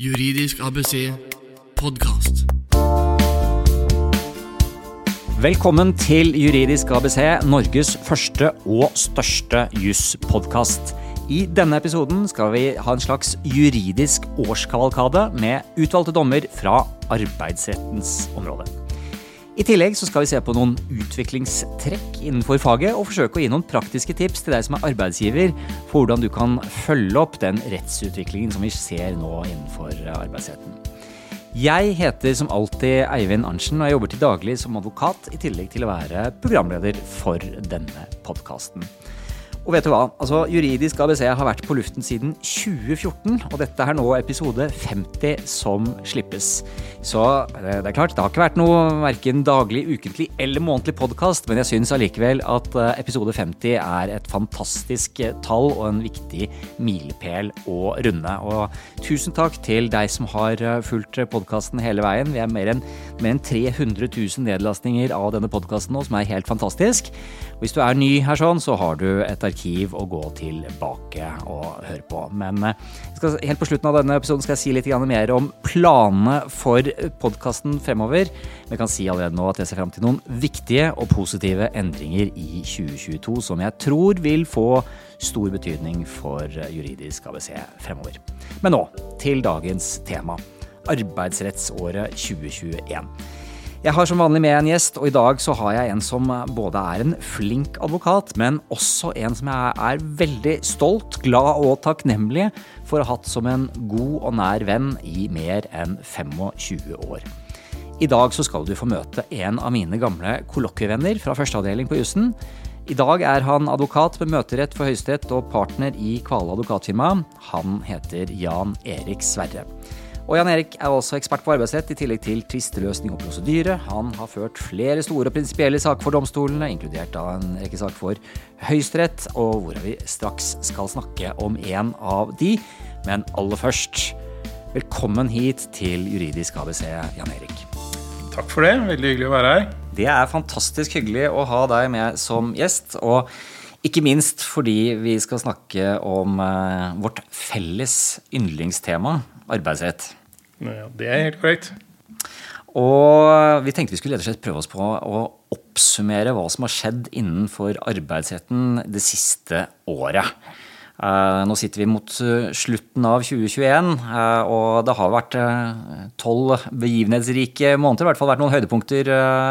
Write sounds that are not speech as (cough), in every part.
Juridisk ABC podkast. Velkommen til Juridisk ABC, Norges første og største jusspodkast. I denne episoden skal vi ha en slags juridisk årskavalkade med utvalgte dommer fra arbeidsrettens område. I tillegg så skal vi se på noen utviklingstrekk innenfor faget og forsøke å gi noen praktiske tips til deg som er arbeidsgiver for hvordan du kan følge opp den rettsutviklingen som vi ser nå innenfor arbeidsretten. Jeg heter som alltid Eivind Arntzen, og jeg jobber til daglig som advokat, i tillegg til å være programleder for denne podkasten. Og vet du hva? Altså, Juridisk ABC har vært på luften siden 2014, og dette er nå episode 50 som slippes. Så eh, det er klart, det har ikke vært noe verken daglig, ukentlig eller månedlig podkast, men jeg syns allikevel at eh, episode 50 er et fantastisk eh, tall og en viktig milepæl å runde. Og tusen takk til deg som har fulgt podkasten hele veien. Vi er mer enn, mer enn 300 000 nedlastninger av denne podkasten nå, som er helt fantastisk. Hvis du er ny her sånn, så har du et arkiv å gå tilbake og høre på. Men skal, helt på slutten av denne episoden skal jeg si litt mer om planene for podkasten fremover. Jeg kan si allerede nå at jeg ser fram til noen viktige og positive endringer i 2022 som jeg tror vil få stor betydning for juridisk ABC fremover. Men nå til dagens tema. Arbeidsrettsåret 2021. Jeg har som vanlig med en gjest, og i dag så har jeg en som både er en flink advokat, men også en som jeg er veldig stolt, glad og takknemlig for å ha hatt som en god og nær venn i mer enn 25 år. I dag så skal du få møte en av mine gamle kollokvievenner fra førsteavdeling på jussen. I dag er han advokat med møterett for Høyesterett og partner i Kvale advokatfirma. Han heter Jan Erik Sverre. Og Jan Erik er også ekspert på arbeidsrett, i tillegg til tvisteløsning og prosedyre. Han har ført flere store og prinsipielle saker for domstolene, inkludert da en rekke saker for Høyesterett, og hvor vi straks skal snakke om en av de. Men aller først, velkommen hit til Juridisk ABC, Jan Erik. Takk for det. Veldig hyggelig å være her. Det er fantastisk hyggelig å ha deg med som gjest. og ikke minst fordi vi skal snakke om uh, vårt felles yndlingstema, arbeidsrett. Ja, det er helt korrekt. Og vi tenkte vi skulle rett prøve oss på å oppsummere hva som har skjedd innenfor arbeidsretten det siste året. Eh, nå sitter vi mot eh, slutten av 2021, eh, og det har vært tolv begivenhetsrike måneder. I hvert fall vært noen høydepunkter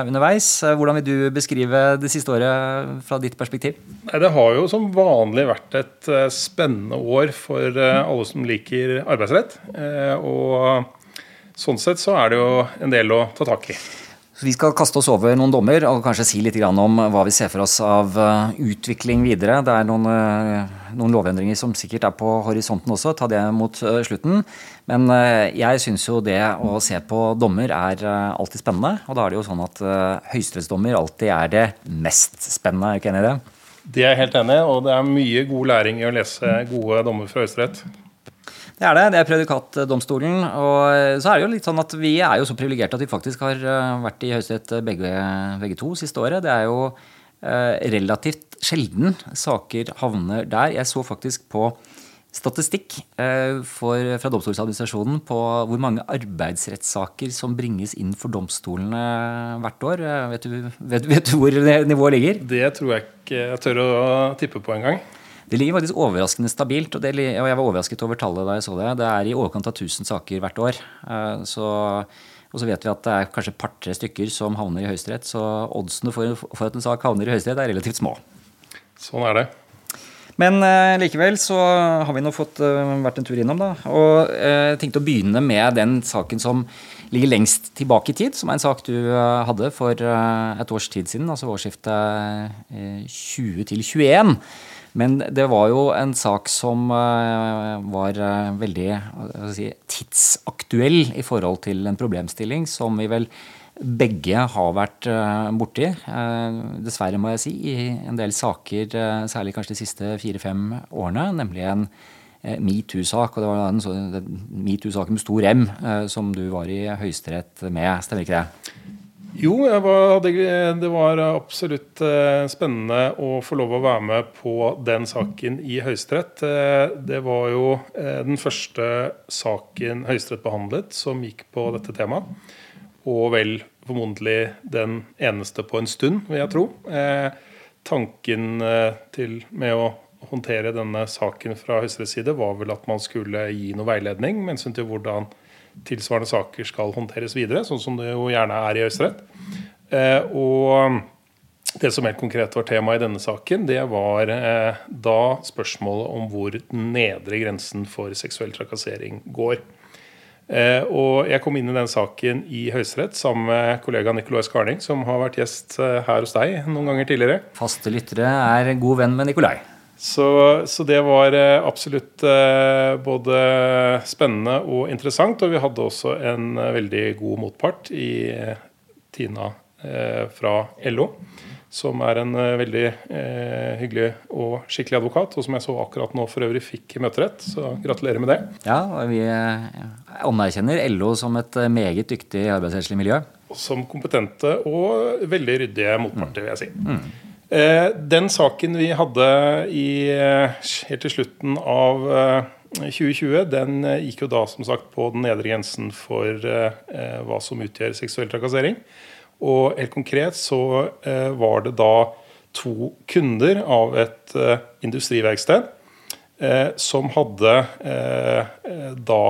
underveis. Hvordan vil du beskrive det siste året fra ditt perspektiv? Det har jo som vanlig vært et spennende år for alle som liker arbeidsrett. Og sånn sett så er det jo en del å ta tak i. Så vi skal kaste oss over noen dommer og kanskje si litt om hva vi ser for oss av eh, utvikling videre. Det er noen, eh, noen lovendringer som sikkert er på horisonten også. Ta det mot eh, slutten. Men jeg syns jo det å se på dommer er alltid spennende. Og da er det jo sånn at høyesterettsdommer alltid er det mest spennende. Er du ikke enig i det? Det er jeg helt enig i, og det er mye god læring i å lese gode dommer fra Høyesterett. Det er det. Det er predikatdomstolen. Og så er det jo litt sånn at vi er jo så privilegerte at vi faktisk har eh, vært i Høyesterett begge, begge, to siste året. Det er jo eh, relativt sjelden saker havner der. Jeg så faktisk på statistikk eh, for, fra Domstoladministrasjonen på hvor mange arbeidsrettssaker som bringes inn for domstolene hvert år. Vet du, vet, vet du hvor nivået ligger? Det tror jeg ikke jeg tør å tippe på engang. Det ligger faktisk overraskende stabilt, og, det, og, jeg var overrasket over tallet da jeg så det. Det er i overkant av 1000 saker hvert år. Eh, så, og så vet vi at det er kanskje et par-tre stykker som havner i Høyesterett, så oddsene for, for, at en sak havner i Høyesterett er relativt små. Sånn er det. Men uh, likevel så har vi nå fått uh, vært en tur innom, da. Og jeg uh, tenkte å begynne med den saken som ligger lengst tilbake i tid, som er en sak du hadde for et års tid siden, altså årsskiftet 20 til 21. Men det var jo en sak som eh, var eh, veldig si, tidsaktuell i forhold til en problemstilling som vi vel begge har vært eh, borti, dessverre må jeg si, i en del saker, særlig kanskje de siste fire-fem årene, nemlig en metoo-sak. Og det var en metoo-saken med stor M som du var i Høyesterett med, stemmer ikke det? Jo, var, det var absolutt eh, spennende å få lov å være med på den saken i Høyesterett. Eh, det var jo eh, den første saken Høyesterett behandlet som gikk på dette temaet. Og vel formodentlig den eneste på en stund, vil jeg tro. Tanken til, med å håndtere denne saken fra Høyesteretts side var vel at man skulle gi noe veiledning med hensyn til hvordan tilsvarende saker skal håndteres videre, sånn som det jo gjerne er i Høyesterett. Eh, og det som helt konkret var tema i denne saken, det var eh, da spørsmålet om hvor den nedre grensen for seksuell trakassering går. Eh, og jeg kom inn i den saken i Høyesterett sammen med kollega Nicolai Skarning, som har vært gjest her hos deg noen ganger tidligere. Faste lyttere er god venn med Nicolai. Så, så, det var eh, absolutt eh, både spennende og interessant. Og vi hadde også en eh, veldig god motpart i Tina fra LO. Som er en veldig hyggelig og skikkelig advokat, og som jeg så akkurat nå for øvrig fikk møterett. Så gratulerer med det. Ja, vi anerkjenner LO som et meget dyktig arbeidsrettslig miljø. Som kompetente og veldig ryddige motparter, vil jeg si. Mm. Eh, den saken vi hadde i, eh, helt til slutten av 2020, eh, den gikk jo da som sagt på den nedre grensen for hva som utgjør seksuell trakassering. Og helt konkret så var det da to kunder av et industriverksted som hadde da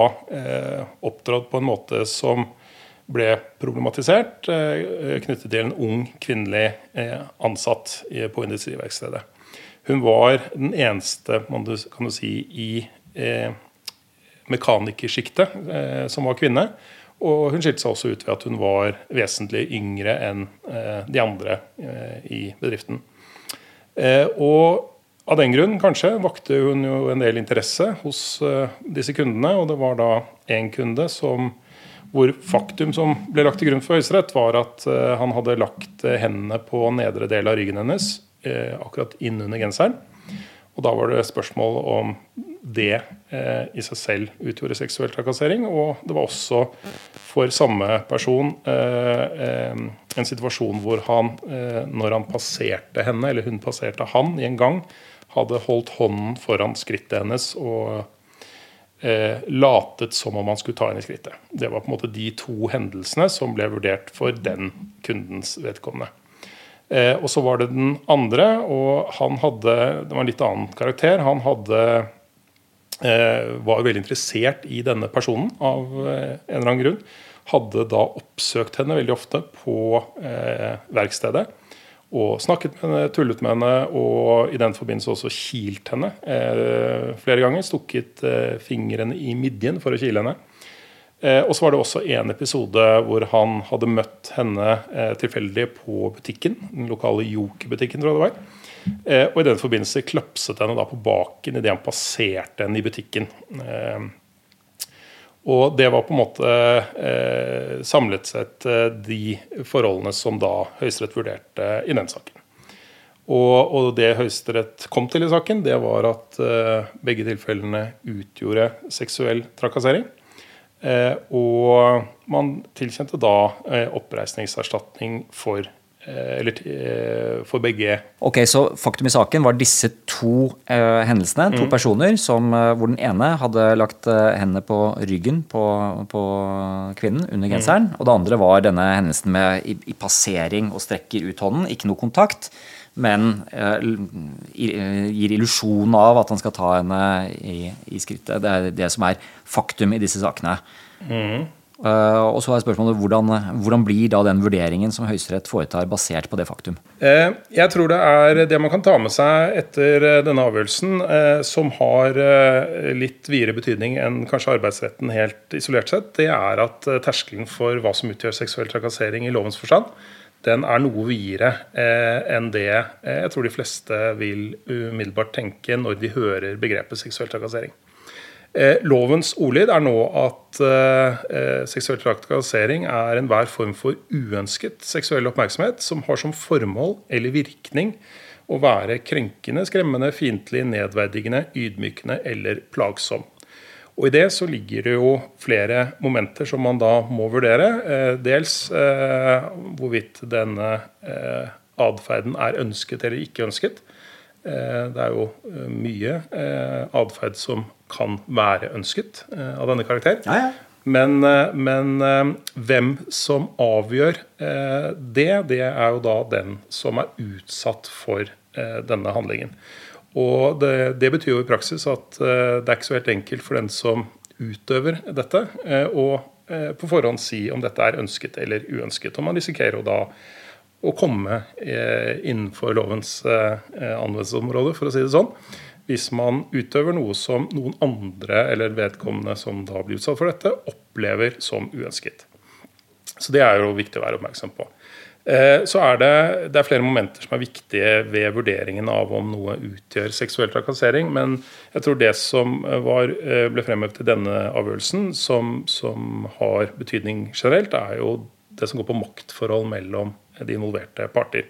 opptrådt på en måte som ble problematisert eh, knyttet til en ung kvinnelig eh, ansatt på industriverkstedet. Hun var den eneste kan du si, i eh, mekanikersjiktet som var kvinne. Og hun skilte seg også ut ved at hun var vesentlig yngre enn de andre i bedriften. Og av den grunn kanskje vakte hun jo en del interesse hos disse kundene. Og det var da én kunde som hvor faktum som ble lagt til grunn for Høyesterett, var at uh, han hadde lagt uh, hendene på nedre del av ryggen hennes, uh, akkurat innunder genseren. Og da var det spørsmål om det i seg selv utgjorde seksuell trakassering. Og det var også for samme person en situasjon hvor han, når han passerte henne, eller hun passerte han i en gang, hadde holdt hånden foran skrittet hennes og eh, latet som om man skulle ta henne i skrittet. Det var på en måte de to hendelsene som ble vurdert for den kundens vedkommende. Eh, og så var det den andre, og han hadde Det var en litt annen karakter. Han hadde eh, var veldig interessert i denne personen av eh, en eller annen grunn. Hadde da oppsøkt henne veldig ofte på eh, verkstedet og snakket med henne, tullet med henne og i den forbindelse også kilt henne eh, flere ganger. Stukket eh, fingrene i midjen for å kile henne. Eh, og så var det også en episode hvor han hadde møtt henne eh, tilfeldig på butikken. Den lokale Joker-butikken, tror jeg det var. Eh, og i den forbindelse klapset henne da på baken idet han passerte henne i butikken. Eh, og det var på en måte eh, samlet sett eh, de forholdene som da Høyesterett vurderte i den saken. Og, og, det Høyesterett kom til i saken, det var at eh, begge tilfellene utgjorde seksuell trakassering. Eh, og man tilkjente da eh, oppreisningserstatning for eller eh, for begge. Ok, Så faktum i saken var disse to eh, hendelsene. To mm. personer som, uh, hvor den ene hadde lagt hendene på ryggen på, på kvinnen under genseren. Mm. Og det andre var denne hendelsen med i, i passering og strekker ut hånden. Ikke noe kontakt, men gir illusjon av at han skal ta henne i, i, skrittet. Det er det som er faktum i disse sakene. Mm. Uh, og så er spørsmålet hvordan, hvordan, blir da den vurderingen som Høyesterett foretar, basert på det faktum? Uh, jeg tror det er det man kan ta med seg etter uh, denne avgjørelsen, som har litt videre betydning enn kanskje arbeidsretten helt isolert sett. Det er at terskelen for hva som utgjør seksuell trakassering i lovens forstand, den er noe videre enn det jeg tror de fleste vil umiddelbart tenke når de hører begrepet seksuell trakassering. Eh, lovens ordlyd er nå at eh, eh, seksuell trakassering er enhver form for uønsket seksuell oppmerksomhet som har som formål eller virkning å være krenkende, skremmende, fiendtlig, nedverdigende, ydmykende eller plagsom. Og I det så ligger det jo flere momenter som man da må vurdere. Eh, dels eh, hvorvidt denne eh, atferden er ønsket eller ikke ønsket. Eh, det er jo mye atferd som kan være ønsket eh, av denne karakter. Ja, ja. Men, eh, men eh, hvem som avgjør det, det er jo da den som er utsatt for denne handlingen. Og det, det betyr jo i praksis at det er ikke så helt enkelt for den som utøver dette, å på forhånd si om dette er ønsket eller uønsket. Og man risikerer jo da å komme innenfor lovens anvendelsesområde, for å si det sånn. Hvis man utøver noe som noen andre eller vedkommende som da blir utsatt for dette, opplever som uønsket. Så det er jo viktig å være oppmerksom på. Eh, Så er det, det er flere momenter som er viktige ved vurderingen av om noe utgjør seksuell trakassering. Men jeg tror det som var, eh, ble fremhevet i denne avgjørelsen, som, som har betydning generelt, er jo det som går på maktforhold mellom de involverte parter.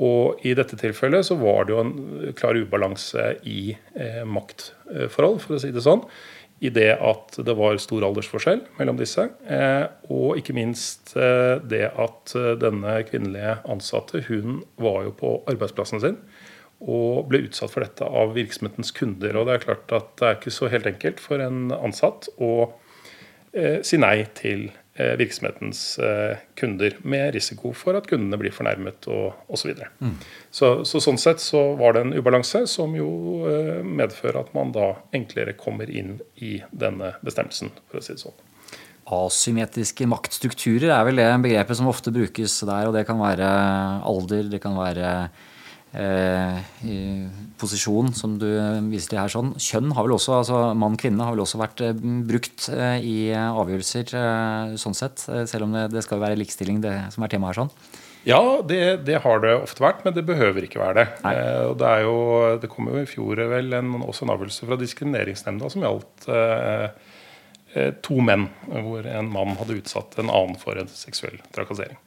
Og i dette tilfellet så var det jo en klar ubalanse i eh, maktforhold, for å si det sånn. I det at det var stor aldersforskjell mellom disse. Eh, og ikke minst eh, det at eh, denne kvinnelige ansatte hun var jo på arbeidsplassen sin og ble utsatt for dette av virksomhetens kunder. Og det er klart at det er ikke så helt enkelt for en ansatt å eh, si nei til virksomhetens eh, kunder, med risiko for at kundene blir fornærmet og osv. Så, videre. så Så sånn sett så var det en ubalanse som jo eh, medfører at man da enklere kommer inn i denne bestemmelsen, for å si det sånn. Asymmetriske maktstrukturer er vel det begrepet som ofte brukes der. Og det kan være alder, det kan være eh, posisjon, som du viser til her. sånn. Kjønn har vel også, altså mann-kvinne har vel også vært eh, brukt eh, i avgjørelser eh, sånn sett. eh, Selv om det, det skal være likestilling det som er temaet her. sånn. Ja, det, det har det ofte vært, men det behøver ikke være det. Eh, og det, er jo, det kom jo i fjor vel en, også en avgjørelse fra Diskrimineringsnemnda som gjaldt eh, eh, to menn, hvor en mann hadde utsatt en annen for en seksuell trakassering.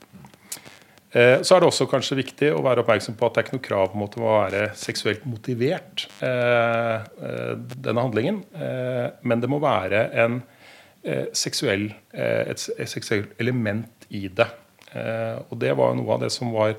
Eh, Så er det også kanskje viktig å være oppmerksom på at det er ikke noe krav om å være seksuelt motivert, eh, eh, denne handlingen. Men det må være en seksuell, et, seksuelt element i det. Og det var noe av det som var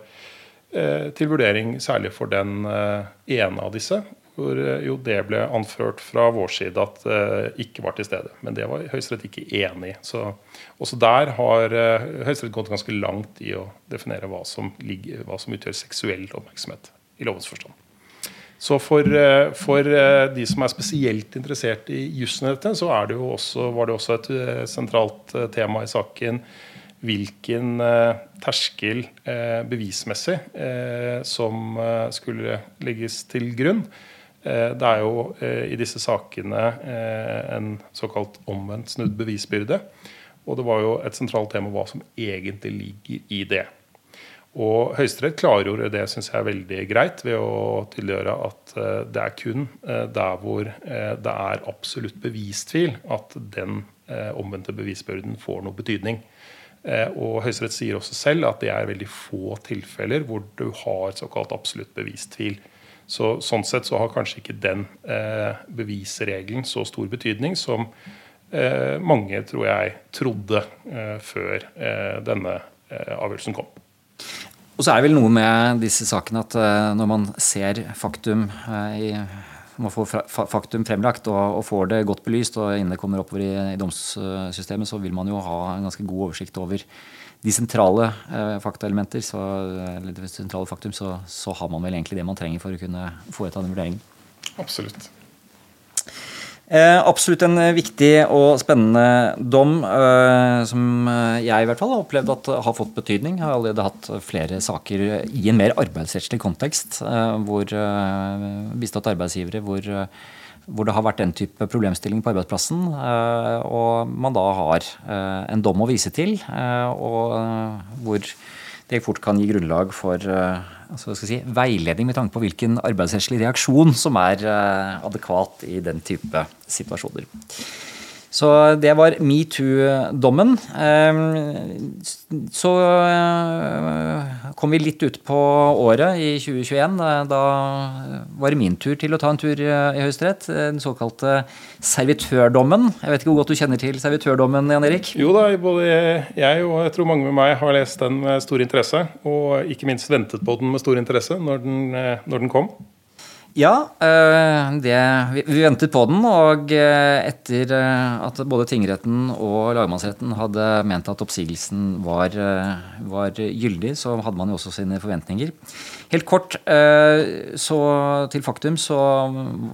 til vurdering, særlig for den ene av disse. Hvor eh, jo det ble anført fra vår side at det ikke var til stede. Men det var Høyesterett ikke enig i. Så også der har eh, Høyesterett gått ganske langt i å definere hva som, ligger, hva som utgjør seksuell oppmerksomhet i lovens forstand. Så for, eh, for eh, de som er spesielt interessert i jussen i dette, så det også, var det også et eh, sentralt eh, tema i saken hvilken eh, terskel eh, bevismessig eh, som eh, skulle legges til grunn. Eh, det er jo eh, i disse sakene eh, en såkalt omvendt snudd bevisbyrde. Og det var jo et sentralt tema hva som egentlig ligger i det. Og Høyesterett klargjorde det synes jeg er veldig greit ved å tydeliggjøre at det er kun der hvor det er absolutt bevistvil at den omvendte bevisbyrden får noe betydning. Og Høyesterett sier også selv at det er veldig få tilfeller hvor du har såkalt absolutt bevistvil. Så, sånn sett så har kanskje ikke den eh, bevisregelen så stor betydning som eh, mange, tror jeg, trodde eh, før eh, denne eh, avgjørelsen kom. Og så er det vel noe med disse sakene at eh, når man ser faktum i man får faktum fremlagt og, får det godt belyst, og innen det kommer oppover i domssystemet, så vil man jo ha en ganske god oversikt over de sentrale eh, faktaelementer. Så, eller det sentrale faktum, så, så har man vel egentlig det man trenger for å kunne foreta den vurderingen. Absolutt. Eh, absolutt en viktig og spennende dom eh, som jeg i hvert fall har opplevd at har fått betydning. Jeg har allerede hatt flere saker i en mer arbeidsrettslig kontekst eh, hvor eh, bistått arbeidsgivere hvor, eh, hvor det har vært den type problemstilling på arbeidsplassen, eh, og man da har eh, en dom å vise til, eh, og hvor det fort kan gi grunnlag for altså, si, veiledning med tanke på hvilken arbeidsrettslig reaksjon som er adekvat i den type situasjoner. Så det var metoo-dommen. Så eh, kom vi litt ut på året i 2021. Da var det min tur til å ta en tur i Høyesterett. Den såkalte servitørdommen. Jeg vet ikke hvor godt du kjenner til servitørdommen, Jan Erik? Jo da, både jeg og jeg tror mange med meg har lest den med stor interesse. Og ikke minst ventet på den med stor interesse når den, eh, når den kom. Ja, eh, det, vi ventet på den. Og eh, etter eh, at både tingretten og lagmannsretten hadde ment at oppsigelsen var, var gyldig, så hadde man jo også sine forventninger. Helt kort, så til faktum, så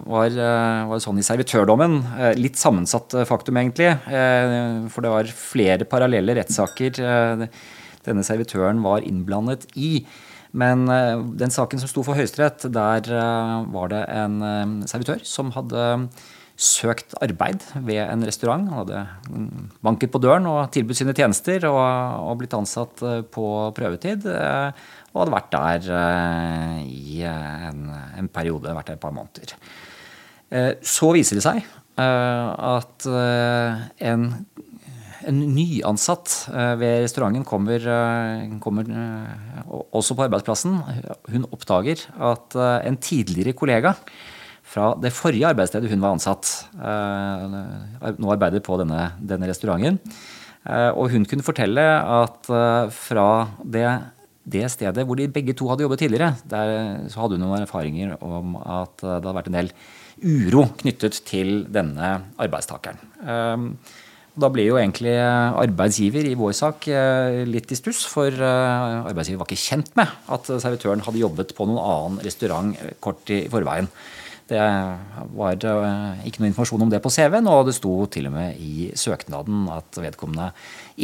var, var det sånn i servitørdommen Litt sammensatt faktum, egentlig. For det var flere parallelle rettssaker denne servitøren var innblandet i. Men eh, den saken som sto for Høyesterett, der eh, var det en eh, servitør som hadde søkt arbeid ved en restaurant. Han hadde mm, banket på døren og tilbudt sine tjenester og, og blitt ansatt på prøvetid. Og hadde vært der i en, en periode, vært der et par måneder. Så viser det seg at en en nyansatt eh, ved restauranten kommer, eh, kommer, eh, også på arbeidsplassen. Hun oppdager at en tidligere kollega fra det forrige arbeidsstedet hun var ansatt, nå arbeider på denne, denne restauranten. Og hun kunne fortelle at fra det, det, stedet hvor de begge to hadde jobbet tidligere, der så hadde hun noen erfaringer om at det hadde vært en del uro knyttet til denne arbeidstakeren. Da ble jo egentlig arbeidsgiver i vår sak eh, litt i stuss, for eh, arbeidsgiver var ikke kjent med at servitøren hadde jobbet på noen annen restaurant eh, kort i forveien. Det var ikke noe informasjon om det på CV-en, og det sto til og med i søknaden at vedkommende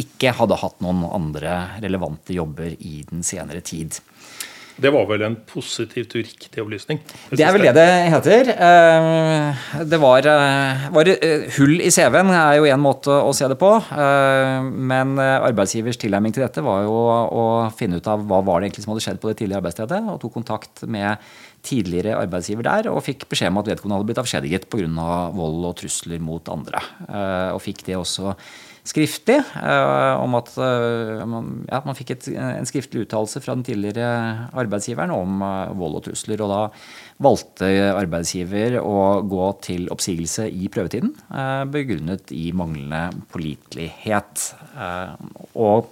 ikke hadde hatt noen andre relevante jobber i den senere tid. Det var vel en positivt uriktig opplysning? Det er vel det det heter. Eh, det var, eh, var eh, Hull i CV-en er jo én måte å se det på. Men arbeidsgivers tilnærming til dette var jo å finne ut av hva var det egentlig som hadde skjedd på det tidligere arbeidsstedet, og tok kontakt med tidligere arbeidsgiver der og fikk beskjed om at vedkommende hadde blitt avskjediget pga. vold og trusler mot andre. Og fikk det også skriftlig uh, om at man, ja, man, fikk et, en skriftlig uttalelse fra den tidligere arbeidsgiveren om uh, vold og trusler. Og da valgte arbeidsgiver å gå til oppsigelse i prøvetiden, begrunnet i manglende pålitelighet. og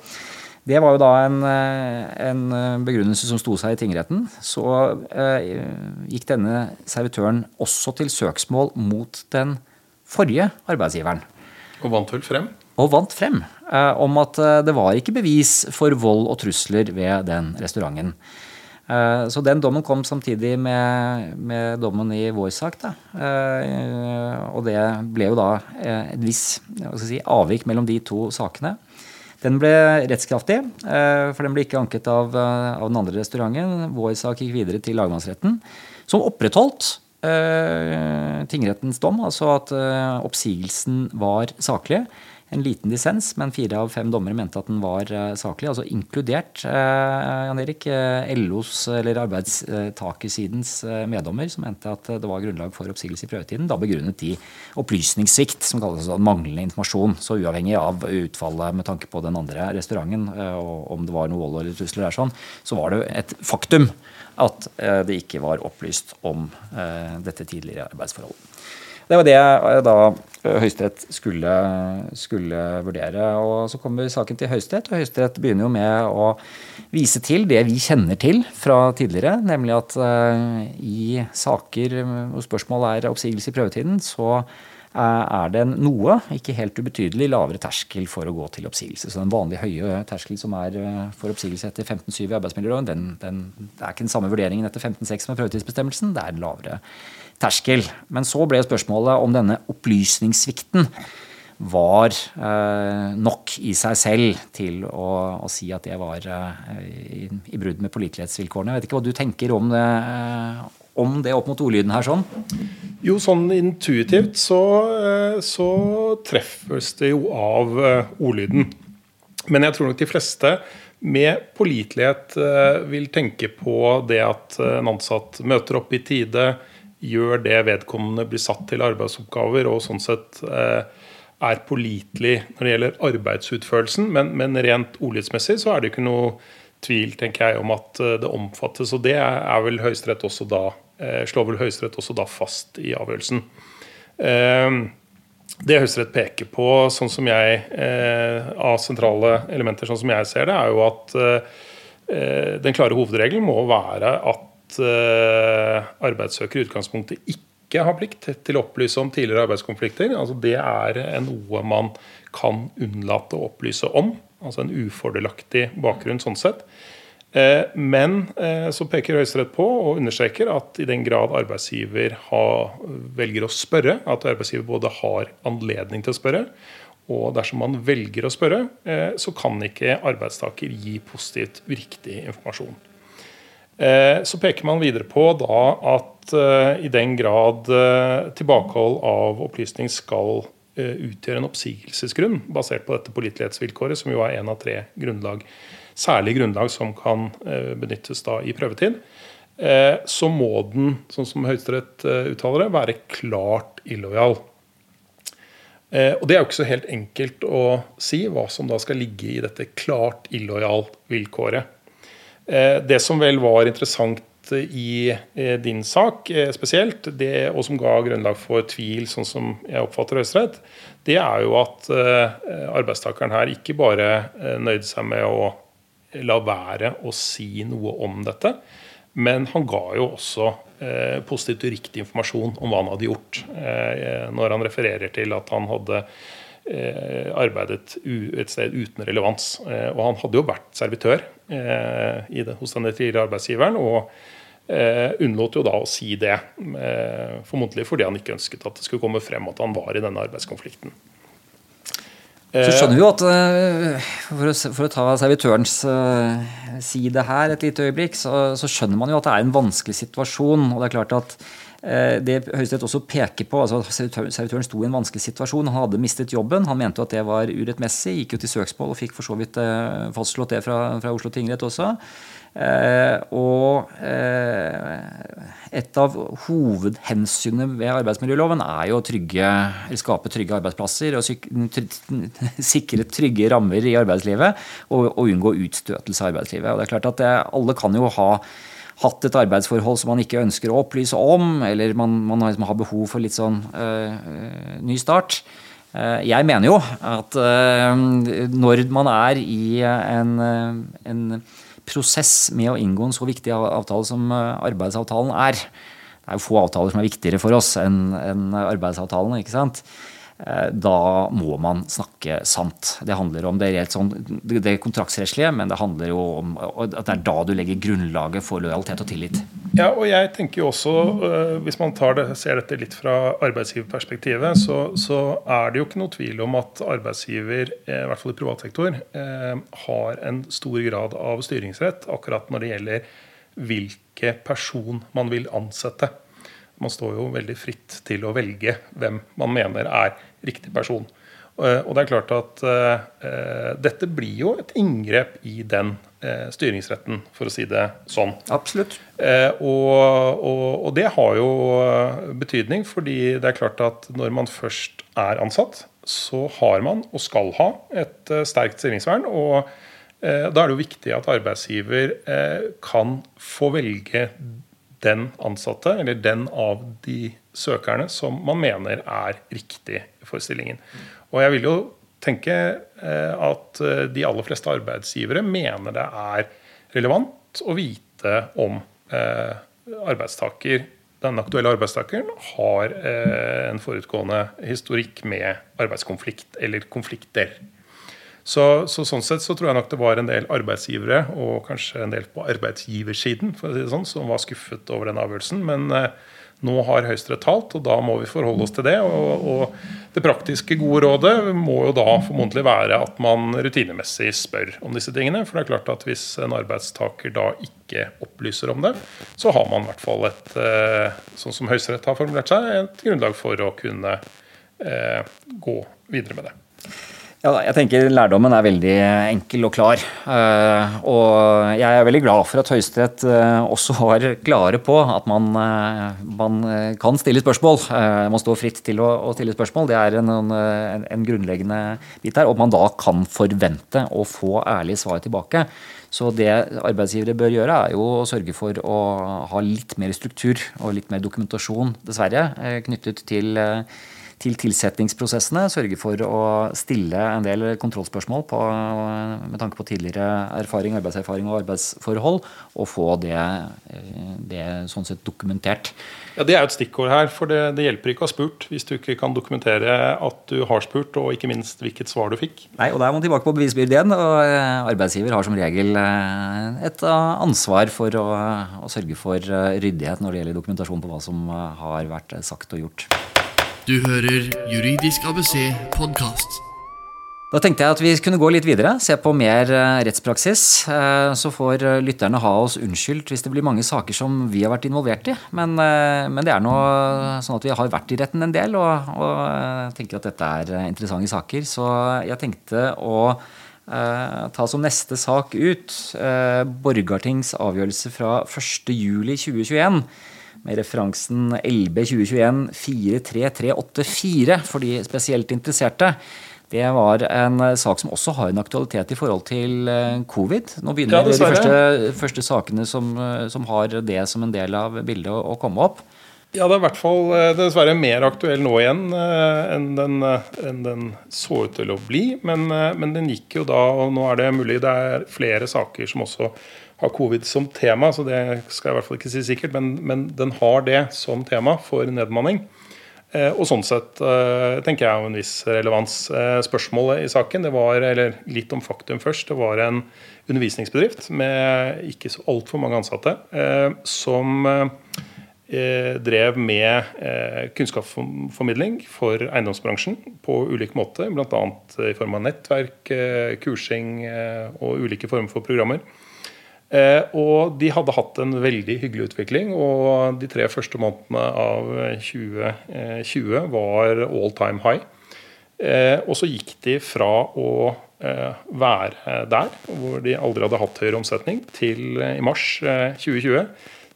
det var jo da en, en, begrunnelse som sto seg i tingretten. Så gikk denne servitøren også til søksmål mot den forrige arbeidsgiveren. Og vant vel frem? Og vant frem eh, om at eh, det var ikke bevis for vold og trusler ved den restauranten. Eh, så den dommen kom samtidig med, med dommen i vår sak. Da. Og det ble jo da et visst si, avvik mellom de to sakene. Den ble rettskraftig, for den ble ikke anket av, av den andre restauranten. Vår sak gikk videre til lagmannsretten, som opprettholdt tingrettens dom, altså at oppsigelsen var saklig en liten dissens, men fire av fem dommere mente at den var uh, saklig. Altså inkludert uh, Jan Erik, uh, LOs eller arbeidstakersidens meddommer, som mente at det var grunnlag for oppsigelse i prøvetiden. Da begrunnet de opplysningssvikt, som kalles sånn manglende informasjon. Så uavhengig av utfallet med tanke på den andre restauranten, og om det var noe vold eller trusler der, sånn, så var det et faktum at det ikke var opplyst om dette tidligere arbeidsforholdet. Det var det da eh, Høyesterett skulle, skulle, vurdere. og Så kommer saken til Høyesterett, og Høyesterett begynner jo med å vise til det vi kjenner til fra tidligere, nemlig at uh, i saker hvor spørsmålet er oppsigelse i prøvetiden, så uh, er det noe, ikke helt ubetydelig, lavere terskel for å gå til oppsigelse. Så den vanlige høye terskel som er for oppsigelse etter 15-7 i arbeidsmiljøloven, det er ikke den samme vurderingen etter 15-6 med prøvetidsbestemmelsen. Det er en lavere terskel. Men så ble spørsmålet om denne opplysningssvikten var eh, nok i seg selv til å, å si at det var eh, i, i, brudd med pålitelighetsvilkårene. Jeg vet ikke hva du tenker om det, eh, om det opp mot ordlyden her sånn? Jo, sånn intuitivt så, så treffes det jo av ordlyden. Men jeg tror nok de fleste med pålitelighet vil tenke på det at en ansatt møter opp i tide, gjør det vedkommende blir satt til arbeidsoppgaver, og sånn sett eh, er pålitelig når det gjelder arbeidsutførelsen. Men, men rent ordlydsmessig så er det ikke noe tvil tenker jeg, om at eh, det omfattes. Og det er vel Høyesterett også da, eh, slår vel Høyesterett også da fast i avgjørelsen. Det Høyesterett peker på sånn som jeg, av sentrale elementer, sånn som jeg ser det, er jo at den klare hovedregelen må være at arbeidssøker i utgangspunktet ikke har plikt til å opplyse om tidligere arbeidskonflikter. Altså Det er noe man kan unnlate å opplyse om. Altså en ufordelaktig bakgrunn sånn sett. Eh, men eh, så peker Høyesterett på og understreker at i den grad arbeidsgiver har, velger å spørre, at arbeidsgiver både har anledning til å spørre, og dersom man velger å spørre, eh, så kan ikke arbeidstaker gi positivt uriktig informasjon. Så peker man videre på da at i den grad tilbakehold av opplysning skal utgjøre en oppsigelsesgrunn basert på dette pålitelighetsvilkåret, som jo er en av tre grunnlag, særlige grunnlag som kan eh, benyttes da i prøvetid, eh, så må den, sånn som Høyesterett uttaler det, være klart illojal. Og Det er jo ikke så helt enkelt å si hva som da skal ligge i dette klart illojal-vilkåret. Det som vel var interessant i eh, din sak eh, spesielt, det, og som ga grunnlag for tvil, sånn som jeg oppfatter Høyesterett, det er jo at eh, arbeidstakeren her ikke bare nøyde seg med å la være å si noe om dette, men han ga jo også eh, positivt og riktig informasjon om hva han hadde gjort. Eh, når han refererer til at han hadde eh, arbeidet et sted uten relevans. og han hadde jo vært servitør det, hos denne tidligere arbeidsgiveren. og eh, unnlot jo da å si det. Eh, formodentlig fordi han ikke ønsket at det skulle komme frem at han var i denne arbeidskonflikten. Så skjønner vi jo at eh, For å, for å ta servitørens side her et lite øyeblikk, så, så, skjønner man jo at det er en vanskelig situasjon. og det er klart at det Høyesterett også peker på, altså Servitøren sto i en vanskelig situasjon. Han hadde mistet jobben. Han mente at det var urettmessig. Gikk jo til søksmål og fikk for så vidt uh, fastslått det fra, fra Oslo tingrett også. Eh, og eh, et av hovedhensynene ved arbeidsmiljøloven er jo å trygge, skape trygge arbeidsplasser og (laughs) sikre trygge rammer i arbeidslivet og, og unngå utstøtelse av arbeidslivet. Og det er klart at det, Alle kan jo ha hatt et arbeidsforhold som man ikke ønsker å opplyse om, eller man, man har behov for litt sånn øh, ny start. Jeg mener jo at når man er i en, en prosess med å inngå en så viktig avtale som eh, arbeidsavtalen er. Det er jo få avtaler som er viktigere for oss enn arbeidsavtalen. ikke sant? Eh, da må man snakke sant. Det handler om det, sånn, det kontraktsrettslige, men det handler jo om at det er da du legger grunnlaget for lojalitet og tillit. Ja, og jeg tenker jo også, eh, Hvis man det, ser dette litt fra arbeidsgiverperspektivet, så, så, er det jo ikke noe tvil om at arbeidsgiver, eh, i hvert fall i privat sektor, har en stor grad av styringsrett akkurat når det gjelder hvilke person man vil ansette. Man står jo veldig fritt til å velge hvem man mener er riktig person. Eh, og det er klart at uh, dette blir jo et inngrep i den uh, styringsretten, for å si det sånn. Absolutt. Uh, og, og, og, det har jo betydning, fordi det er klart at når man først er ansatt, så har man, og skal ha, et sterkt stillingsvern. og da er det jo viktig at arbeidsgiver kan få velge den ansatte, eller den av de søkerne, som man mener er riktig for stillingen. Og jeg vil jo tenke eh, at eh, de aller fleste arbeidsgivere mener det er relevant å vite om eh, arbeidstaker den aktuelle arbeidstakeren har en forutgående historikk med arbeidskonflikt eller konflikter. Så, så, sånn sett så tror jeg nok det var en del arbeidsgivere, og kanskje en del på arbeidsgiversiden, for å si det sånn, som var skuffet over den avgjørelsen. Men nå har Høyesterett talt, og da må vi forholde oss til det. Og, og, det praktiske gode rådet må jo da formodentlig være at man rutinemessig spør om disse tingene. For det er klart at hvis en arbeidstaker da ikke opplyser om det, så har man i hvert fall et, eh, sånn som Høyesterett har formulert seg, et grunnlag for å kunne eh, gå videre med det. Ja, jeg tenker Lærdommen er veldig enkel og klar. Uh, og jeg er veldig glad for at Høyesterett uh, også var klare på at man, uh, man kan stille spørsmål. man står fritt til å, stille spørsmål. Det er en, en, en grunnleggende bit her. Og man da kan forvente å få ærlige svar tilbake. Så det arbeidsgivere bør gjøre, er jo å sørge for å ha litt mer struktur og litt mer dokumentasjon, dessverre, knyttet til til tilsettingsprosessene. Sørge for å stille en del kontrollspørsmål på, med tanke på tidligere erfaring, arbeidserfaring og arbeidsforhold, og få det, det sånn sett dokumentert. Ja, Det er jo et stikkord her. for det, det, hjelper ikke å ha spurt hvis du ikke kan dokumentere at du har spurt, og ikke minst hvilket svar du fikk. Nei, og Da er man tilbake på bevisbyrde igjen. og eh, Arbeidsgiver har som regel eh, et eh, ansvar for å, å sørge for ryddighet når det gjelder dokumentasjon på hva som har vært sagt og gjort. Du hører Juridisk ABC podkast. Da tenkte jeg at vi kunne gå litt videre, se på mer eh, rettspraksis. Eh, så får eh, lytterne ha oss unnskyldt hvis det blir mange saker som vi har vært involvert i. Men, men det er nå sånn at vi har vært i retten en del, og, og tenker at dette er interessante saker. Så jeg tenkte å ta som neste sak ut Borgartings avgjørelse fra 1.7.2021 med referansen LB 2021 43384 for de spesielt interesserte. Det var en sak som også har en aktualitet i forhold til eh, covid. Nå begynner ja, de første, første sakene som, eh, som, har det som en del av bildet å, komme opp. Ja, det er i hvert fall eh, dessverre mer aktuell nå igjen enn den, enn den så ut til å bli. Men, men, den gikk jo da, og nå er det mulig det er flere saker som også har covid som tema, så det skal jeg i hvert fall ikke si sikkert, men, men den har det som tema for nedmanning. Eh, og sånn sett eh, tenker jeg jo en viss relevans. Eh, spørsmålet i saken, det var, eller litt om faktum først, det var en undervisningsbedrift med ikke så altfor mange ansatte som drev med kunnskapsformidling for eiendomsbransjen på ulik måte, bl.a. i form av nettverk, kursing og ulike former for programmer. Eh, og de hadde hatt en veldig hyggelig utvikling. Og de tre første månedene av 2020 var all time high. Eh, og så gikk de fra å eh, være der, hvor de aldri hadde hatt høyere omsetning, til i mars 2020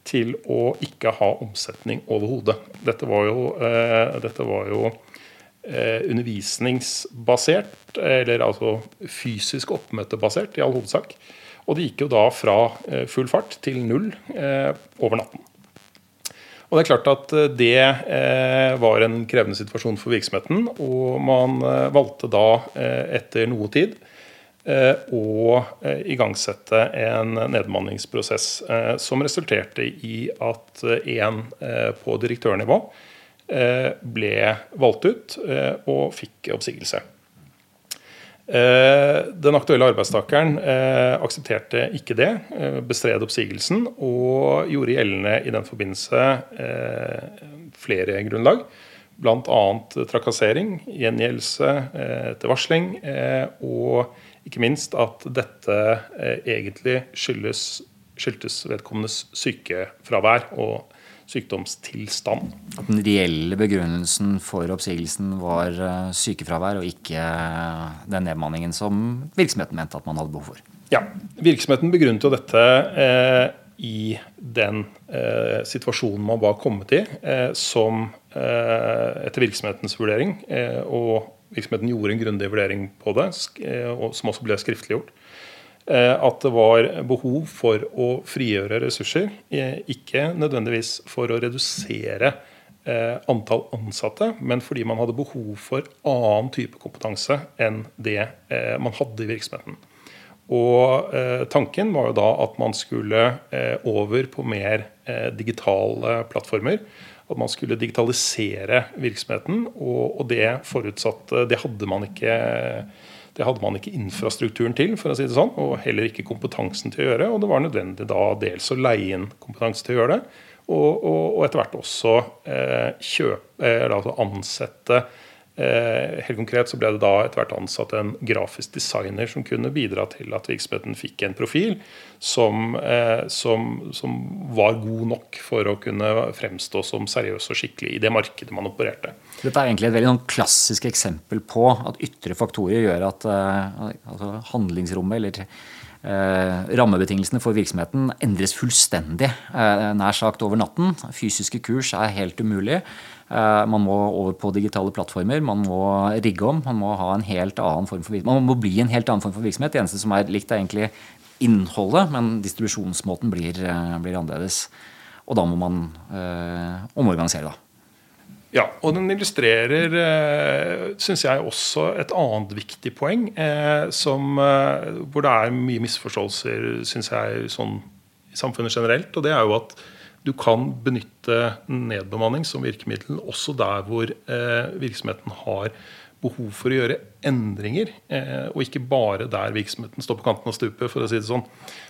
til å ikke ha omsetning overhodet. Dette var jo, dette var jo undervisningsbasert, eller altså fysisk oppmøtebasert i all hovedsak. Og det gikk jo da fra eh, full fart til null eh, over natten. Og Det er klart at eh, det var en krevende situasjon for virksomheten. Og man valgte da, etter noe tid, å igangsette en nedbemanningsprosess som resulterte i at en på direktørnivå ble valgt ut og fikk oppsigelse. Eh, den aktuelle arbeidstakeren eh, aksepterte ikke det, eh, bestred oppsigelsen og gjorde gjeldende i den forbindelse flere grunnlag. Bl.a. trakassering, gjengjeldelse etter varsling, og ikke minst at dette egentlig skyldes, skyldtes vedkommendes sykefravær og sykdomstilstand. At den reelle begrunnelsen for oppsigelsen var eh, sykefravær, og ikke eh, den nedmanningen som virksomheten mente at man hadde behov for? Ja, virksomheten begrunnet jo dette eh, i den eh, situasjonen man var kommet i, eh, som eh, etter virksomhetens vurdering, og virksomheten gjorde en grundig vurdering på det, som også ble skriftliggjort, at det var behov for å frigjøre ressurser. Eh, ikke nødvendigvis for å redusere eh, antall ansatte, men fordi man hadde behov for annen type kompetanse enn det man hadde i virksomheten. Og Tanken var jo da at man skulle over på mer digitale plattformer. At man skulle digitalisere virksomheten. Og, det forutsatte Det hadde man ikke det hadde man ikke infrastrukturen til, for å si det sånn, og heller ikke kompetansen til å gjøre. Og det var nødvendig da dels å leie inn kompetanse til å gjøre det, og, og, og etter hvert også eh, kjøpe, eller altså ansette Eh, helt konkret så ble det da etter hvert ansatt en grafisk designer som kunne bidra til at virksomheten fikk en profil som, eh, som, som var god nok for å kunne fremstå som seriøs og skikkelig i det markedet man opererte. Dette er egentlig et veldig sånn klassisk eksempel på at ytre faktorer gjør at uh, altså handlingsrommet eller Eh, rammebetingelsene for virksomheten endres fullstendig. eh, nær sagt over natten. Fysiske kurs er helt umulig. Eh, man må over på digitale plattformer, man må rigge om. Man må, ha en helt annen form for man må bli en helt annen form for virksomhet. Det eneste som er likt, er egentlig innholdet, men distribusjonsmåten blir, eh, blir annerledes. Og da må man øh, omorganisere, da. Ja, og den illustrerer, synes jeg, også et annet viktig poeng. Eh, som, hvor det er mye misforståelser, syns jeg, sånn i samfunnet generelt. Og det er jo at du kan benytte nedbemanning som virkemiddel også der hvor eh, virksomheten har behov for å gjøre endringer, eh, og ikke bare der virksomheten står på kanten av stupet. for å si Det sånn.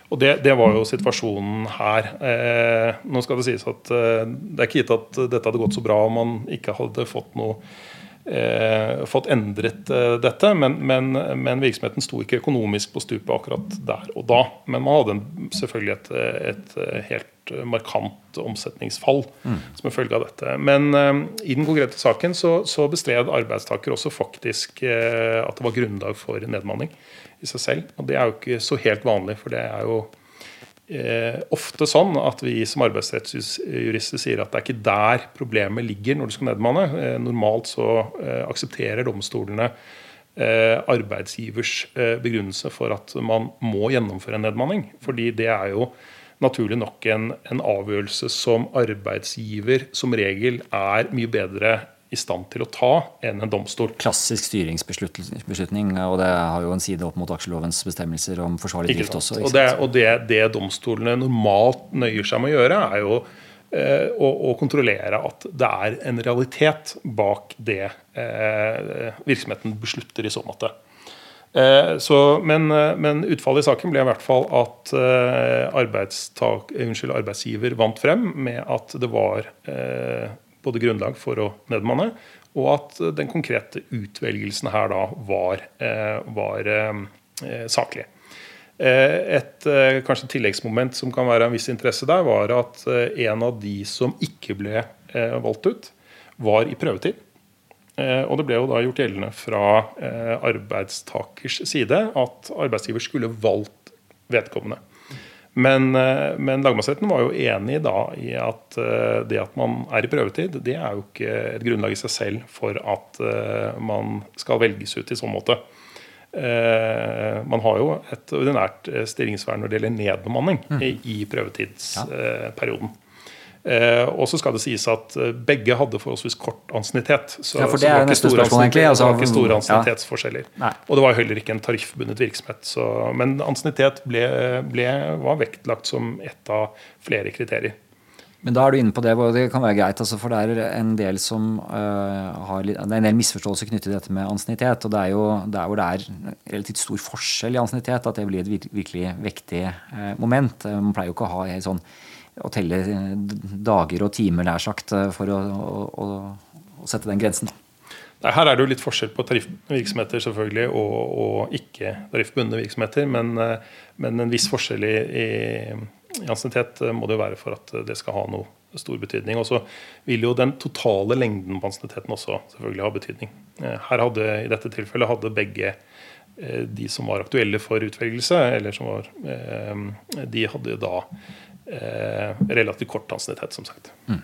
Og det, det var jo situasjonen her. Eh, nå skal det sies at det er ikke gitt at dette hadde gått så bra om man ikke hadde fått noe eh, fått endret eh, dette. Men, men, men, virksomheten sto ikke økonomisk på stupet akkurat der og da. Men man hadde en, selvfølgelig et, et, helt markant omsetningsfall mm. som en følge av dette. Men eh, i den konkrete saken så, så bestred arbeidstaker også faktisk eh, at det var grunnlag for nedmanning i seg selv. Og det er jo ikke så helt vanlig, for det er jo eh, ofte sånn at vi som arbeidsrettsjurister sier at det er ikke der problemet ligger når du skal nedmanne. Eh, normalt så eh, aksepterer domstolene eh, arbeidsgivers eh, begrunnelse for at man må gjennomføre en nedmanning. Fordi det er jo naturlig nok en, en avgjørelse som arbeidsgiver som regel er mye bedre i stand til å ta enn en domstol. Klassisk styringsbeslutning, og det har jo en side opp mot aksjelovens bestemmelser om forsvarlig drift også. Og, det, og det, det, domstolene normalt nøyer seg med å gjøre, er jo eh, å, å, kontrollere at det er en realitet bak det eh, virksomheten beslutter i så måte. Eh, så, men, eh, men, utfallet i saken ble i hvert fall at eh, unnskyld, arbeidsgiver vant frem med at det var eh, både grunnlag for å nedmanne, og at den konkrete utvelgelsen her da var, eh, var eh, saklig. Eh, et kanskje tilleggsmoment som kan være av en viss interesse der, var at en av de som ikke ble valgt ut, var i prøvetid. Og det ble jo da gjort gjeldende fra arbeidstakers side at arbeidsgiver skulle valgt vedkommende. Men, eh, men lagmannsretten var jo enig da i at eh, det at man er i prøvetid, det er jo ikke et grunnlag i seg selv for at eh, man skal velges ut i sånn måte. Man har jo et ordinært stillingsvern når det gjelder nedbemanning mm. i prøvetidsperioden. Eh, og så skal det sies at eh, begge hadde forholdsvis kort ansiennitet. Så, ja, for det, er ikke spørsmål, egentlig. Altså, det var ikke store ansiennitetsforskjeller. Ja. Og det var heller ikke en tariffbundet virksomhet. Så, men ansiennitet var vektlagt som ett av flere kriterier. Men da er du inne på det, og det kan være greit. Altså, for det er en del som uh, har det er en del misforståelser knyttet til dette med ansiennitet. Og det er jo der hvor det er relativt stor forskjell i ansiennitet, at det blir et virkelig vektig uh, moment. Man pleier jo ikke å ha helt sånn å telle dager og timer, nær sagt, eh, for å, å, å sette den grensen. Her er det jo litt forskjell på tariffvirksomheter selvfølgelig, og, og ikke tariffbundne virksomheter. Men, eh, men, en viss forskjell i, i, ansiennitet eh, må det jo være for at det skal ha noe stor betydning. Og så vil jo den totale lengden på ansienniteten også selvfølgelig ha betydning. Her hadde, I dette tilfellet hadde begge de som var aktuelle for utvelgelse, eller som var, de hadde da eh, relativt kort ansiennitet, som sagt. Mm.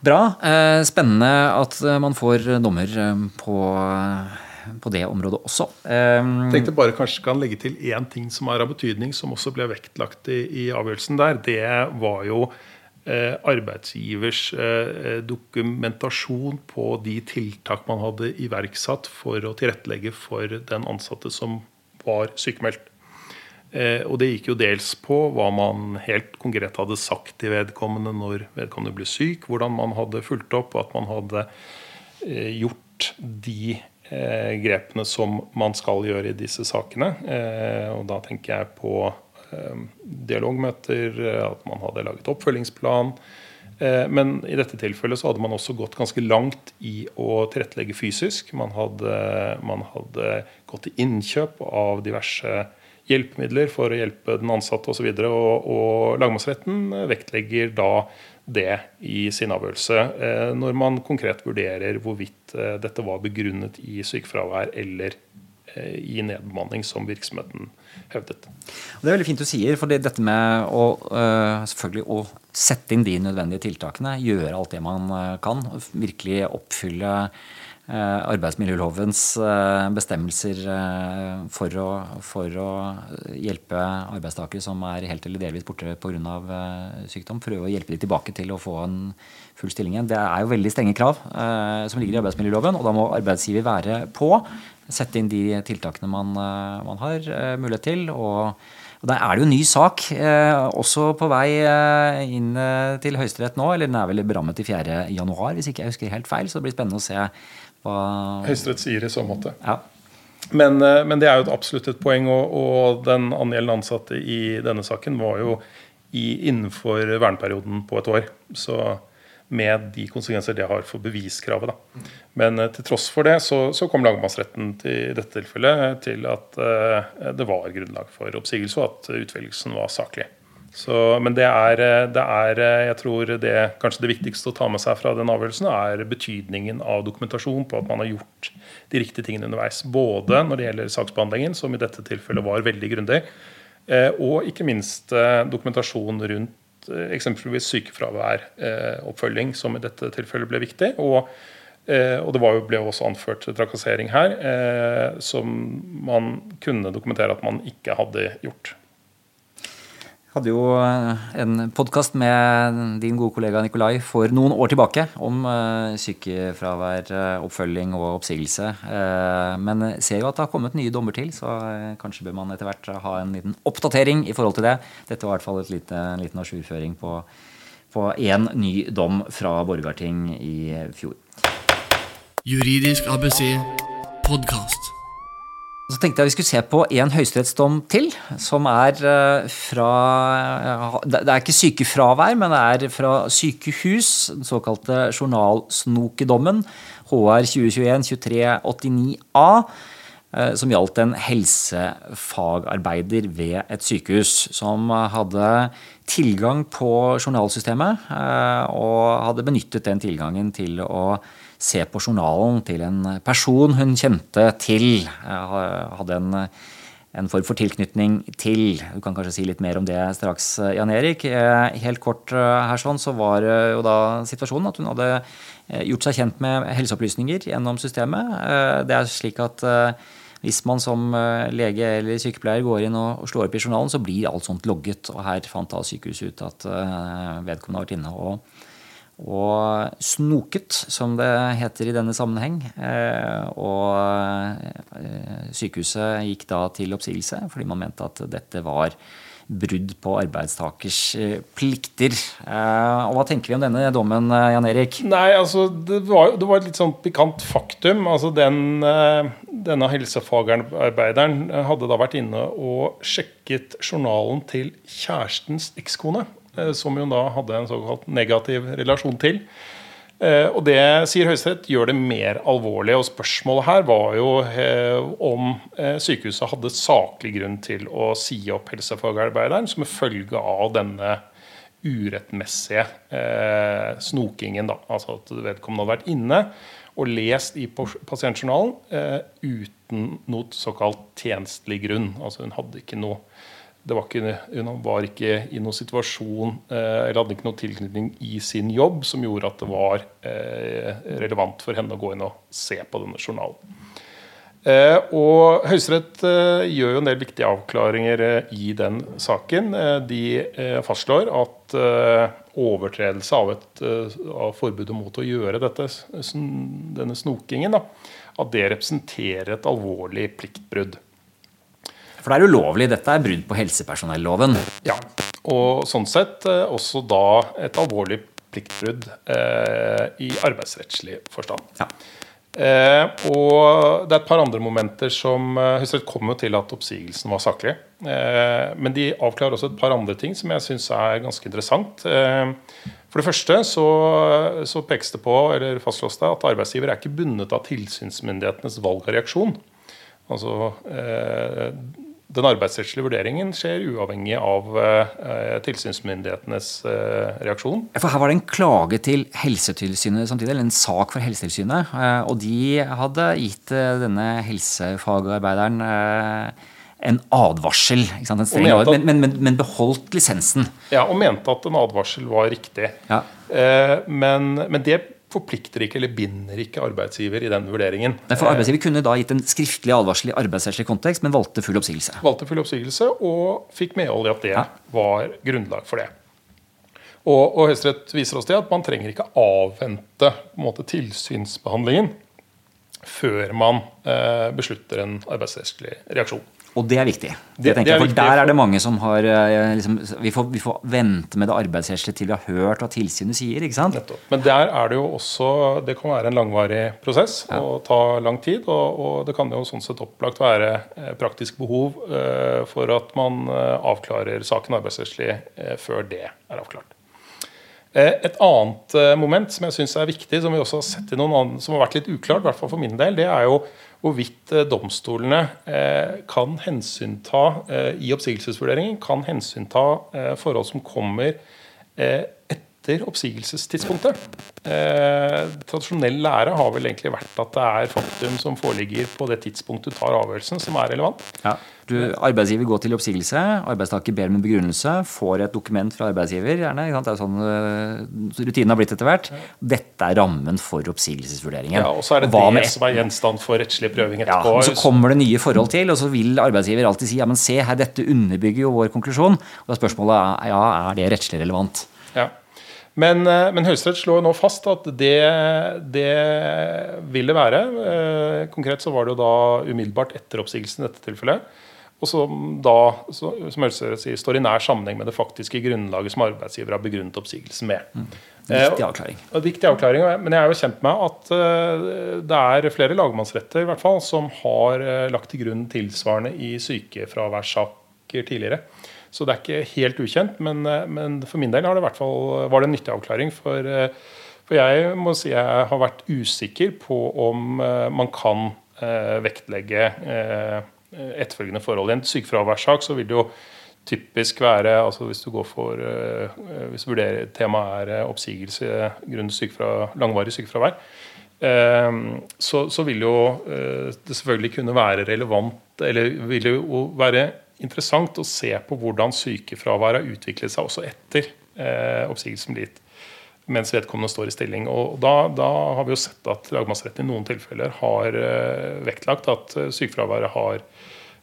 Bra. Eh, spennende at eh, man får dommer eh, på, på det området også. Jeg tenkte bare kanskje kan legge til én ting som er av betydning, som også ble vektlagt i, i avgjørelsen der. Det var jo eh, arbeidsgivers eh, dokumentasjon på de tiltak man hadde iverksatt for å tilrettelegge for den ansatte som var sykemeldt. Eh, og det gikk jo dels på hva man helt konkret hadde sagt til vedkommende når vedkommende ble syk, hvordan man hadde fulgt opp, og at man hadde eh, gjort de eh, grepene som man skal gjøre i disse sakene. Og da tenker jeg på dialogmøter, at man hadde laget oppfølgingsplan. Men i dette tilfellet så hadde man også gått ganske langt i å tilrettelegge fysisk. Man hadde, man hadde gått til innkjøp av diverse hjelpemidler for å hjelpe den ansatte osv. Og, og, og lagmannsretten vektlegger da det i sin avgjørelse eh, når man konkret vurderer hvorvidt eh, dette var begrunnet i sykefravær eller i nedbemanning som virksomheten hevdet. Det er veldig fint du sier, for dette med å, selvfølgelig å sette inn de nødvendige tiltakene, gjøre alt det man kan, virkelig oppfylle Eh, arbeidsmiljølovens eh, bestemmelser eh, for å, for å hjelpe arbeidstakere som er helt eller delvis borte pga. sykdom. Prøve å hjelpe dem tilbake til å få en full stilling igjen. Det er jo veldig strenge krav som ligger i arbeidsmiljøloven, og da må arbeidsgiver være på. Sette inn de tiltakene man, man har mulighet til. og og Der er det jo en ny sak, eh, også på vei eh, inn til Høyesterett nå. Eller den er vel berammet til 4.1, hvis ikke jeg husker helt feil. Så det blir spennende å se hva Høyesterett sier i så måte. Ja. Men, eh, men, det er jo et absolutt et poeng. Og, og den angjeldende ansatte i denne saken var jo i, innenfor verneperioden på et år. Så med de konsekvenser det har for beviskravet. Da. Men uh, til tross for det så, så kom lagmannsretten til, i dette tilfellet til at uh, det var grunnlag for oppsigelse, og at utvelgelsen var saklig. Så, men det er, eh, det er, eh, jeg tror det kanskje det viktigste å ta med seg fra den avgjørelsen, er betydningen av dokumentasjon på at man har gjort de riktige tingene underveis. Både når det gjelder saksbehandlingen, som i dette tilfellet var veldig grundig, eh, og ikke minst dokumentasjon rundt eksempelvis sykefraværoppfølging, som i dette tilfellet ble viktig. og og det jo, ble også anført trakassering her, som man kunne dokumentere at man ikke hadde gjort hadde jo eh, en podkast med din gode kollega Nikolai for noen år tilbake om eh, sykefravær, eh, oppfølging og oppsigelse. Men ser jo at det har kommet nye dommer til, så kanskje bør man etter hvert ha en liten oppdatering i forhold til det. Dette var i hvert fall lite, en liten ajourføring på, på én ny dom fra Borgarting i fjor. Juridisk ABC podkast. Så tenkte jeg vi skulle se på en høyesterettsdom til, som er eh, fra Det er ikke sykefravær, men det er fra sykehus, den såkalte journalsnokedommen, HR 2021-2389a, eh, som gjaldt en helsefagarbeider ved et sykehus som hadde tilgang på journalsystemet, eh, og hadde benyttet den tilgangen til å se på journalen til en person hun kjente til. Hadde en, en form for tilknytning til. Du kan kanskje si litt mer om det straks, Jan Erik. Eh, helt kort eh, her sånn, så var eh, jo da situasjonen at hun hadde gjort seg kjent med helseopplysninger gjennom systemet. Det er slik at hvis man som lege eller sykepleier går inn og slår opp i journalen, så blir alt sånt logget. Og her fant da sykehuset ut at vedkommende har vært inne og og snoket, som det heter i denne sammenheng. Eh, og eh, sykehuset gikk da til oppsigelse fordi man mente at dette var brudd på arbeidstakers eh, plikter. Og Hva tenker vi om denne dommen, Jan Erik? Nei, altså, Det var, det var et litt sånn pikant faktum. Altså, den, Denne helsefagarbeideren hadde da vært inne og sjekket journalen til kjærestens ekskone. Eh, som hun da hadde en såkalt negativ relasjon til. Eh, og det, sier Høyesterett, gjør det mer alvorlig. Og spørsmålet her var jo eh, om sykehuset hadde saklig grunn til å si opp helsefagarbeideren som en følge av denne urettmessige snokingen. Da. Altså at vedkommende hadde vært inne og lest i pasientjournalen uten noe såkalt tjenestelig grunn. Altså hun hadde ikke noe var ikke, hun var ikke i noen situasjon eh, eller hadde ikke noen tilknytning i sin jobb som gjorde at det var eh, relevant for henne å gå inn og se på denne journalen. Eh, og Høyesterett gjør jo en del viktige avklaringer i den saken. De fastslår at overtredelse av, et, av forbudet mot å gjøre dette, denne snokingen, da, at det representerer et alvorlig pliktbrudd. For det er ulovlig. Dette er brudd på helsepersonelloven. Ja, og sånn sett eh, også da et alvorlig pliktbrudd eh, i arbeidsrettslig forstand. Ja. Eh, og det er et par andre momenter som Høyesterett kom jo til at oppsigelsen var saklig. Eh, men de avklarer også et par andre ting som jeg syns er ganske interessant. Eh, For det første så, så pekes det på, eller fastslås det, at arbeidsgiver er ikke bundet av tilsynsmyndighetenes valg av reaksjon. Altså, eh, den arbeidsrettslige vurderingen skjer uavhengig av eh, tilsynsmyndighetenes eh, reaksjon. For Her var det en klage til Helsetilsynet samtidig, eller en sak for Helsetilsynet. Eh, og de hadde gitt denne helsefagarbeideren en advarsel. En at- men, men, men, beholdt lisensen. Ja, Og mente at en advarsel var riktig. Ja. Eh, men, men det forplikter ikke eller binder ikke arbeidsgiver i den vurderingen. For Arbeidsgiver kunne da gitt en skriftlig advarsel i arbeidsrettslig kontekst, men valgte full oppsigelse. valgte full oppsigelse og fikk medhold i at det Ja. var grunnlag for det. Og, og Høyesterett viser oss det at man trenger ikke avvente måte, tilsynsbehandlingen før man eh, beslutter en arbeidsrettslig reaksjon. Og det er viktig. Det, Det- er jeg, for Der er det mange som har eh, liksom, vi, får, vi får vente med det arbeidsrettslige til vi har hørt hva tilsynet sier. ikke sant? Nettopp. Men der er det jo også Det kan være en langvarig prosess og ta lang tid. Og, og det kan jo sånn sett opplagt være eh, praktisk behov uh, for at man avklarer saken arbeidsrettslig uh, før det er avklart. Et annet moment som jeg synes er viktig, som vi også har sett i noen andre, som har vært litt uklart, i hvert fall for min del, det er jo hvorvidt eh, domstolene eh, kan hensynta eh, i oppsigelsesvurderingen kan hensynta forhold som kommer etter oppsigelsestidspunktet. Eh, tradisjonell lære har vel egentlig vært at det er faktum som foreligger på det tidspunktet du tar avgjørelsen, som er relevant. Ja. Du, arbeidsgiver går til oppsigelse, arbeidstaker ber om en begrunnelse, får et dokument fra arbeidsgiver. gjerne? Det er jo sånn uh, rutinen har blitt etter hvert. Dette er rammen for oppsigelsesvurderingen. Ja, og så er det Hva det som er gjenstand for rettslig prøving Ja, og Så kommer det nye forhold til, og så vil arbeidsgiver alltid si ja, men se her, dette underbygger jo vår konklusjon. Og da spørsmålet er spørsmålet ja, er det rettslig relevant. Ja. Men, eh, men Høyesterett slår nå fast at det, det vil det være. Eh, Konkret så var det jo da umiddelbart etter oppsigelsen i dette tilfellet. Og som da, som Høyesterett sier, står i nær sammenheng med det faktiske grunnlaget som arbeidsgiver har begrunnet oppsigelsen med. Viktig Eh, avklaring. Eh, Viktig avklaring, Men jeg er jo kjent med at eh, det er flere lagmannsretter i hvert fall, som har lagt til grunn tilsvarende i sykefraværssaker tidligere. Så det er ikke helt ukjent, men, eh, men for min del det fall, var det en nyttig avklaring. For, eh, for jeg må si jeg har vært usikker på om eh, man kan vektlegge etterfølgende forhold. I en sykefraværssak vil det jo typisk være altså Hvis du går for hvis du vurderer, temaet er oppsigelse grunnet sykefra, langvarig sykefravær, så, så vil jo det selvfølgelig kunne være relevant Eller vil jo være interessant å se på hvordan sykefraværet har utviklet seg også etter eh, oppsigelsen blir. Mens vedkommende står i stilling. Og da, da har vi jo sett at lagmannsretten i noen tilfeller har eh, vektlagt at eh, sykefraværet har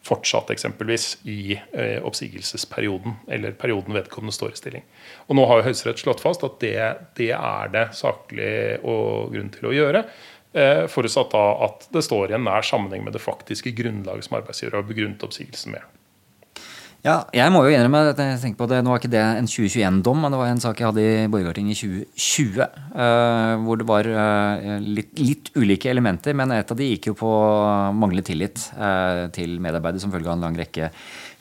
fortsatt eksempelvis i eh, oppsigelsesperioden, eller perioden vedkommende står i stilling. Og nå har jo Høyesterett slått fast at det, det er det saklig og grunn til å gjøre. Eh, forutsatt da at det står i en nær sammenheng med det faktiske grunnlaget som arbeidsgiver har begrunnet oppsigelsen med. Ja, jeg må jo innrømme at jeg tenker på det, Nå var ikke det en 2021-dom, men det var en sak jeg hadde i Borgarting i 2020. Uh, hvor det var uh, litt, litt ulike elementer, men et av de gikk jo på manglende tillit uh, til medarbeidere som følge av en lang rekke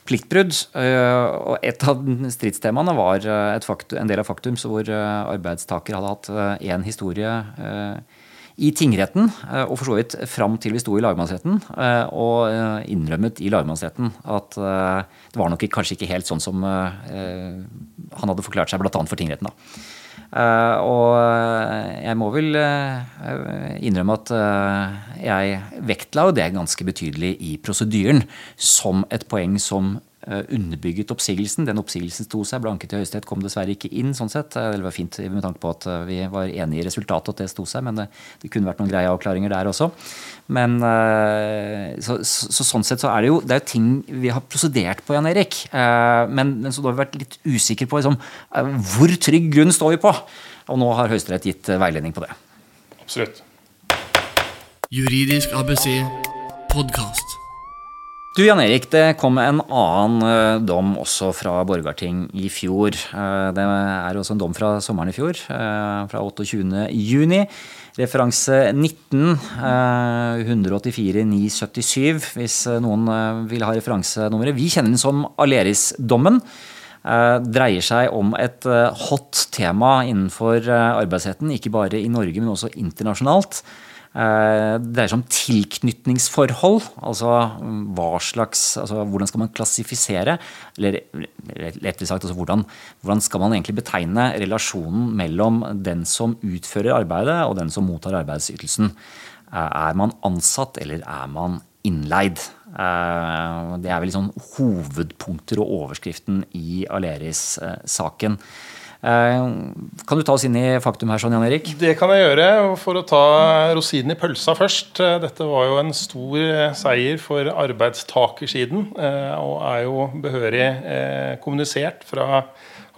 pliktbrudd. Eh, og et av stridstemaene var eh, faktum, en del av faktum så hvor eh, arbeidstaker hadde hatt én historie eh, i tingretten, eh, og for så vidt fram til vi sto i lagmannsretten, eh, og eh, innrømmet i lagmannsretten at det var nok kanskje ikke helt sånn som han hadde forklart seg, bl.a. for tingretten. da. Uh, og jeg må vel uh, innrømme at uh, jeg vektla jo det ganske betydelig i prosedyren som et poeng som underbygget oppsigelsen. Den oppsigelsen sto seg, Blanke til Høyesterett, kom dessverre ikke inn. sånn sett. Eh, Det var fint med tanke på at eh, vi var enige i resultatet, at det sto seg, men det, det kunne vært noen greie avklaringer der også. Men eh, så, så, så sånn sett så er det jo det er jo ting vi har prosedert på, Jan Erik. Eh, Men, men så da har vi vært litt usikre på liksom, eh, hvor trygg grunn står vi på. Og nå har Høyesterett gitt eh, veiledning på det. Absolutt. Juridisk ABC podkast. Du Jan Erik, det kom en annen eh, dom også fra Borgarting i fjor. Eh, det er også en dom fra sommeren i fjor, eh, fra 28. juni. Referanse 19 eh, 184 977, hvis noen vil ha referansenummeret. Vi kjenner den som Aleris-dommen. dreier seg om et hot tema innenfor arbeidsretten, ikke bare i Norge, men også internasjonalt. Eh, Det dreier seg om tilknytningsforhold. Altså, mm, slags, altså hvordan skal man klassifisere? Eller lettere sagt, altså hvordan, hvordan skal man egentlig betegne relasjonen mellom den som utfører arbeidet, og den som mottar arbeidsytelsen? Eh, Er man ansatt, eller er man innleid? Eh, Det er vel liksom hovedpunkter og overskriften i Aleris-saken. Kan du ta oss inn i faktum her, sånn, Jan Erik? Det kan jeg gjøre. For å ta rosinen i pølsa først. eh, Dette var jo en stor eh, seier for arbeidstakersiden. eh, Og er jo behørig eh, kommunisert fra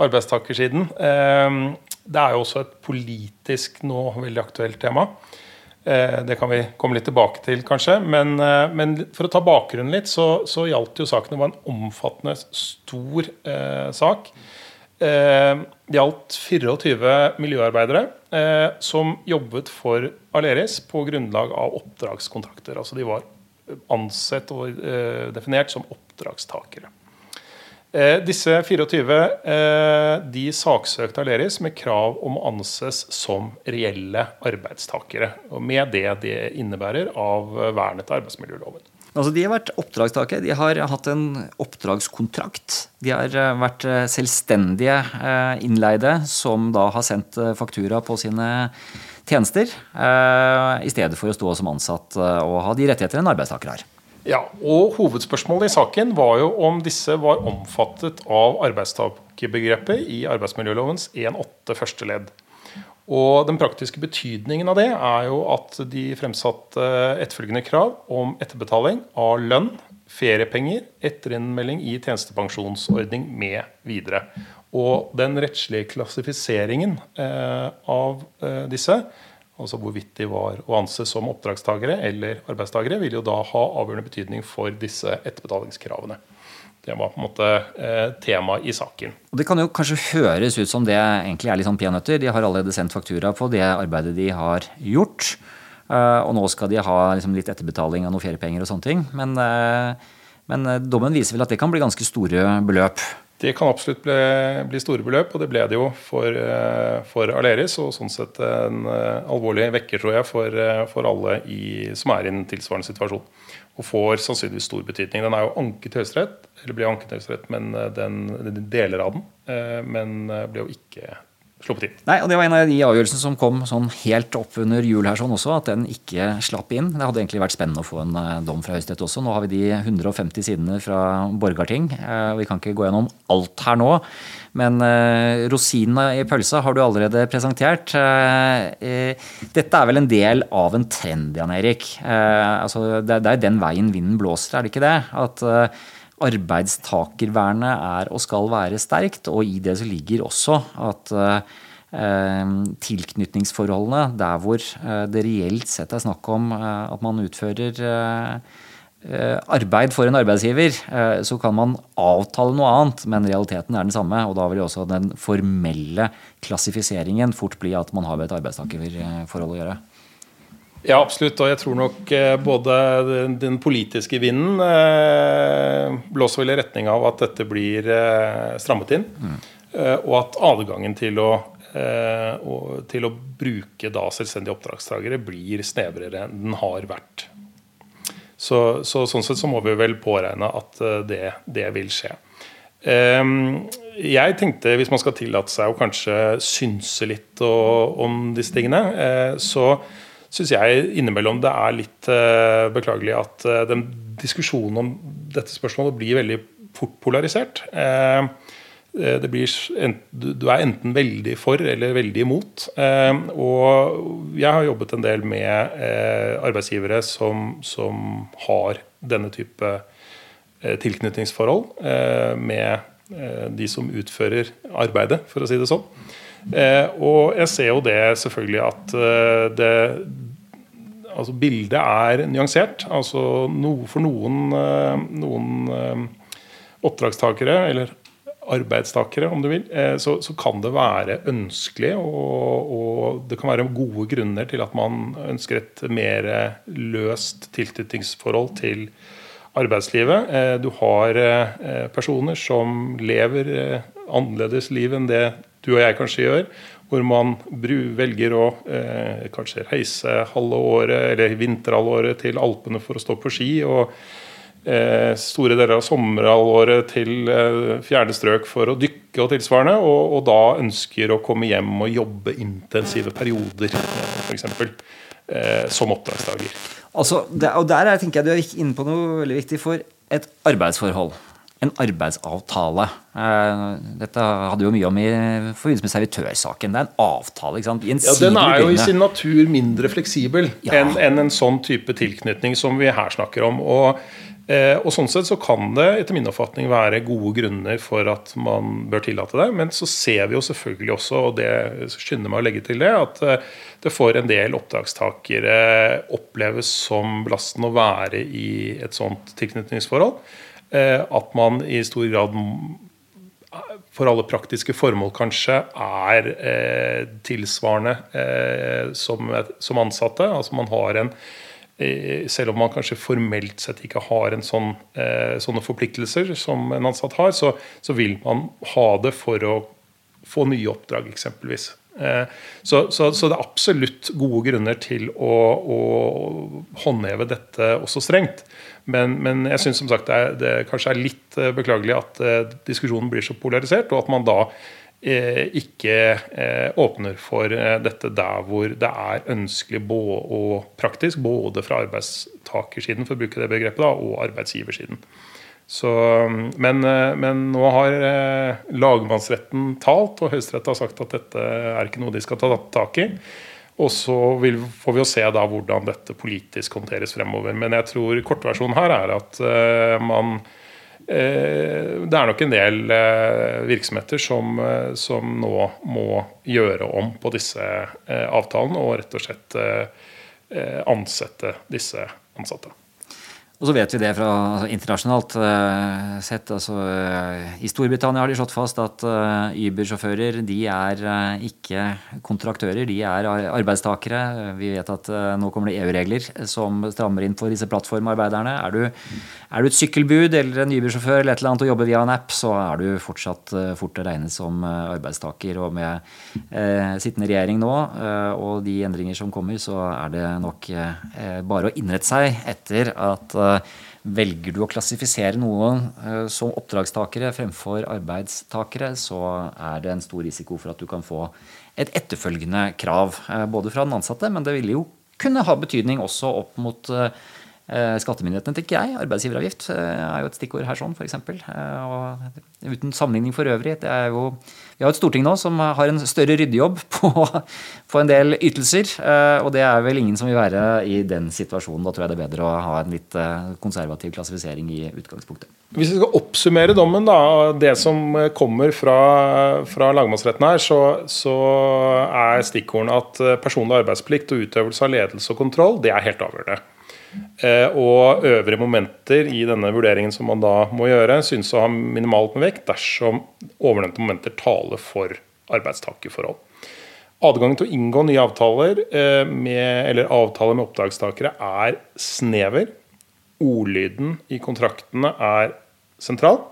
arbeidstakersiden. Eh, Det er jo også et politisk nå veldig aktuelt tema. Eh, Det kan vi komme litt tilbake til, kanskje. Men, eh, men for å ta bakgrunnen litt, så, så gjaldt jo saken Det var en omfattende, stor eh, sak. Eh, Det gjaldt 24 miljøarbeidere eh, som jobbet for Aleris på grunnlag av oppdragskontrakter. Altså de var ansett og eh, definert som oppdragstakere. Eh, disse 24 eh, de saksøkte Aleris med krav om å anses som reelle arbeidstakere. Og med det det innebærer av vernet til arbeidsmiljøloven. Altså, de har vært oppdragstakere. De har hatt en oppdragskontrakt. De har eh, vært eh, selvstendige eh, innleide som da har sendt faktura på sine tjenester, i stedet for å stå som ansatt og ha de rettigheter en arbeidstaker har. Ja, og Hovedspørsmålet i saken var jo om disse var omfattet av arbeidstakerbegrepet i arbeidsmiljølovens 1-8 første ledd. Og Den praktiske betydningen av det er jo at de fremsatte etterfølgende krav om etterbetaling av lønn, feriepenger, etterinnmelding i tjenestepensjonsordning med videre. Og den rettslige klassifiseringen eh, av eh, disse, altså hvorvidt de var å anse som oppdragstagere eller arbeidstagere, vil jo da ha avgjørende betydning for disse etterbetalingskravene. Det var på en måte eh, tema i saken. Det kan jo kanskje høres ut som det egentlig er litt sånn peanøtter. De har allerede sendt faktura på det arbeidet de har gjort. eh, Og nå skal de ha liksom litt etterbetaling av noen feriepenger og sånne ting. Men, eh, men eh, dommen viser vel at det kan bli ganske store beløp. Det kan absolutt bli, bli store beløp, og det ble det jo for, for Aleris. Og sånn sett en alvorlig vekker, tror jeg, for, for alle i, som er i en tilsvarende situasjon. Og får sannsynligvis stor betydning. Den er jo anket til Høyesterett, eller blir anket til Høyesterett, men eh, den, den deler av den. eh, Men blir ble jo ikke sluppet inn. Nei, og Det var en av de avgjørelsene som kom sånn helt opp under jul her sånn også, at den ikke slapp inn. Det hadde egentlig vært spennende å få en eh, dom fra Høyesterett også. Nå har vi de 150 sidene fra Borgarting. Eh, Vi kan ikke gå gjennom alt her nå. Men eh, rosinene i pølsa har du allerede presentert. Dette er vel en del av en trend, Jan Erik. Altså, det, er den veien vinden blåser, er det ikke det? At arbeidstakervernet er og skal være sterkt, og i det så ligger også at eh, tilknytningsforholdene, der hvor eh, det reelt sett er snakk om eh, at man utfører eh, eh, arbeid for en arbeidsgiver, eh, så kan man avtale noe annet, men realiteten er den samme. Og da vil også den formelle klassifiseringen fort bli at man har med et arbeidstakerforhold å gjøre. Ja, absolutt. Og jeg tror nok eh, både den, politiske vinden eh, blåser vel i retning av at dette blir eh, strammet inn. Eh, og at adgangen til å, til å bruke da selvstendige oppdragstagere blir snevrere enn den har vært. Så, så sånn sett så må vi vel påregne at det, det vil skje. Ehm, Jeg tenkte, hvis man skal tillate seg å kanskje synse litt om disse tingene, så syns jeg innimellom det er litt uh, beklagelig at uh, den diskusjonen om dette spørsmålet blir veldig fort polarisert. Eh, det blir, du er enten veldig for eller veldig imot. Og jeg har jobbet en del med arbeidsgivere som, som har denne type tilknytningsforhold med de som utfører arbeidet, for å si det sånn. Eh, og jeg ser jo det selvfølgelig at eh, det Altså bildet er nyansert. Altså no, for noen, eh, noen oppdragstakere, eller arbeidstakere om du vil, så, så kan det være ønskelig, og, og det kan være gode grunner til at man ønsker et mer løst tilknytningsforhold til arbeidslivet. Du har personer som lever annerledes liv enn det du og jeg kanskje gjør. Hvor man velger å eh, kanskje reise halve året eller vinterhalvåret til Alpene for å stå på ski. og eh, store deler av sommerhalvåret til eh, fjerne strøk for å dykke og tilsvarende. Og, og, da ønsker å komme hjem og jobbe intensive perioder, f.eks. Eh, som oppdragsdager. Altså, det, og der er, tenker jeg du er inne på noe veldig viktig for et arbeidsforhold. En arbeidsavtale. Eh, dette hadde jo mye om i forbindelse med servitørsaken. Det er en avtale. ikke sant? Ja, Den er jo i sin natur mindre fleksibel ja. enn en, en sånn type tilknytning som vi her snakker om. og Eh, og sånn sett så kan det etter min oppfatning være gode grunner for at man bør tillate det. Men så ser vi jo selvfølgelig også, og det skynder meg å legge til det, at eh, det får en del oppdragstakere oppleves som belastende å være i et sånt tilknytningsforhold. Eh, at man i stor grad for alle praktiske formål kanskje er eh, tilsvarende eh, som, som ansatte. Altså man har en Eh, selv om man kanskje formelt sett ikke har en sånn, eh, sånne forpliktelser som en ansatt har, så, så, vil man ha det for å få nye oppdrag, eksempelvis. Eh, så, så, så, det er absolutt gode grunner til å, å håndheve dette også strengt. Men, men jeg syns som sagt det, er, det kanskje er litt beklagelig at diskusjonen blir så polarisert, og at man da Eh, ikke eh, åpner for eh, dette der hvor det er ønskelig og praktisk, både fra arbeidstakersiden for å bruke det begrepet da, og arbeidsgiversiden. Så, men, men, nå har lagmannsretten talt, og Høyesterett har sagt at dette er ikke noe de skal ta tak i. Og så vil, får vi jo se da hvordan dette politisk håndteres fremover. Men jeg tror kortversjonen her er at man Eh, det er nok en del eh, virksomheter som, eh, som, nå må gjøre om på disse avtalene og rett og slett ansette disse ansatte. Og så vet vi det fra altså, internasjonalt uh, sett. Altså, uh, I Storbritannia har de slått fast at uh, Uber-sjåfører de er ikke kontraktører, de er arbeidstakere. Vi vet at nå kommer det EU-regler som strammer inn for disse plattformarbeiderne. Er du, er du et sykkelbud eller en Uber-sjåfør eller et eller annet og jobber via en app, så er du fortsatt fort å regne som arbeidstaker. Og med sittende regjering nå og de endringer som kommer, så er det nok bare å innrette seg etter at Velger du å klassifisere noen eh, som oppdragstakere fremfor arbeidstakere, så er det en stor risiko for at du kan få et etterfølgende krav. Eh, både fra den ansatte, men det ville jo kunne ha betydning også opp mot eh, skattemyndighetene, tenker jeg. Arbeidsgiveravgift er jo et stikkord her, sånn, f.eks. Uten sammenligning for øvrig. Det er jo vi har et storting nå som har en større ryddejobb (laughs) på, på en del ytelser. Eh, og det er vel ingen som vil være i den situasjonen. Da tror jeg det er bedre å ha en litt eh, konservativ klassifisering i utgangspunktet. Hvis vi skal oppsummere dommen, da, det som kommer fra, fra lagmannsretten her, så, så er stikkordene at personlig arbeidsplikt og utøvelse av ledelse og kontroll, det er helt avgjørende. Eh, og øvrige momenter i denne vurderingen som man da må gjøre, synes å ha minimalt med vekt dersom ovennevnte momenter taler for arbeidstakerforhold. Adgangen til å inngå nye avtaler eh, med, eller avtaler med oppdragstakere er snever. Ordlyden i kontraktene er sentral.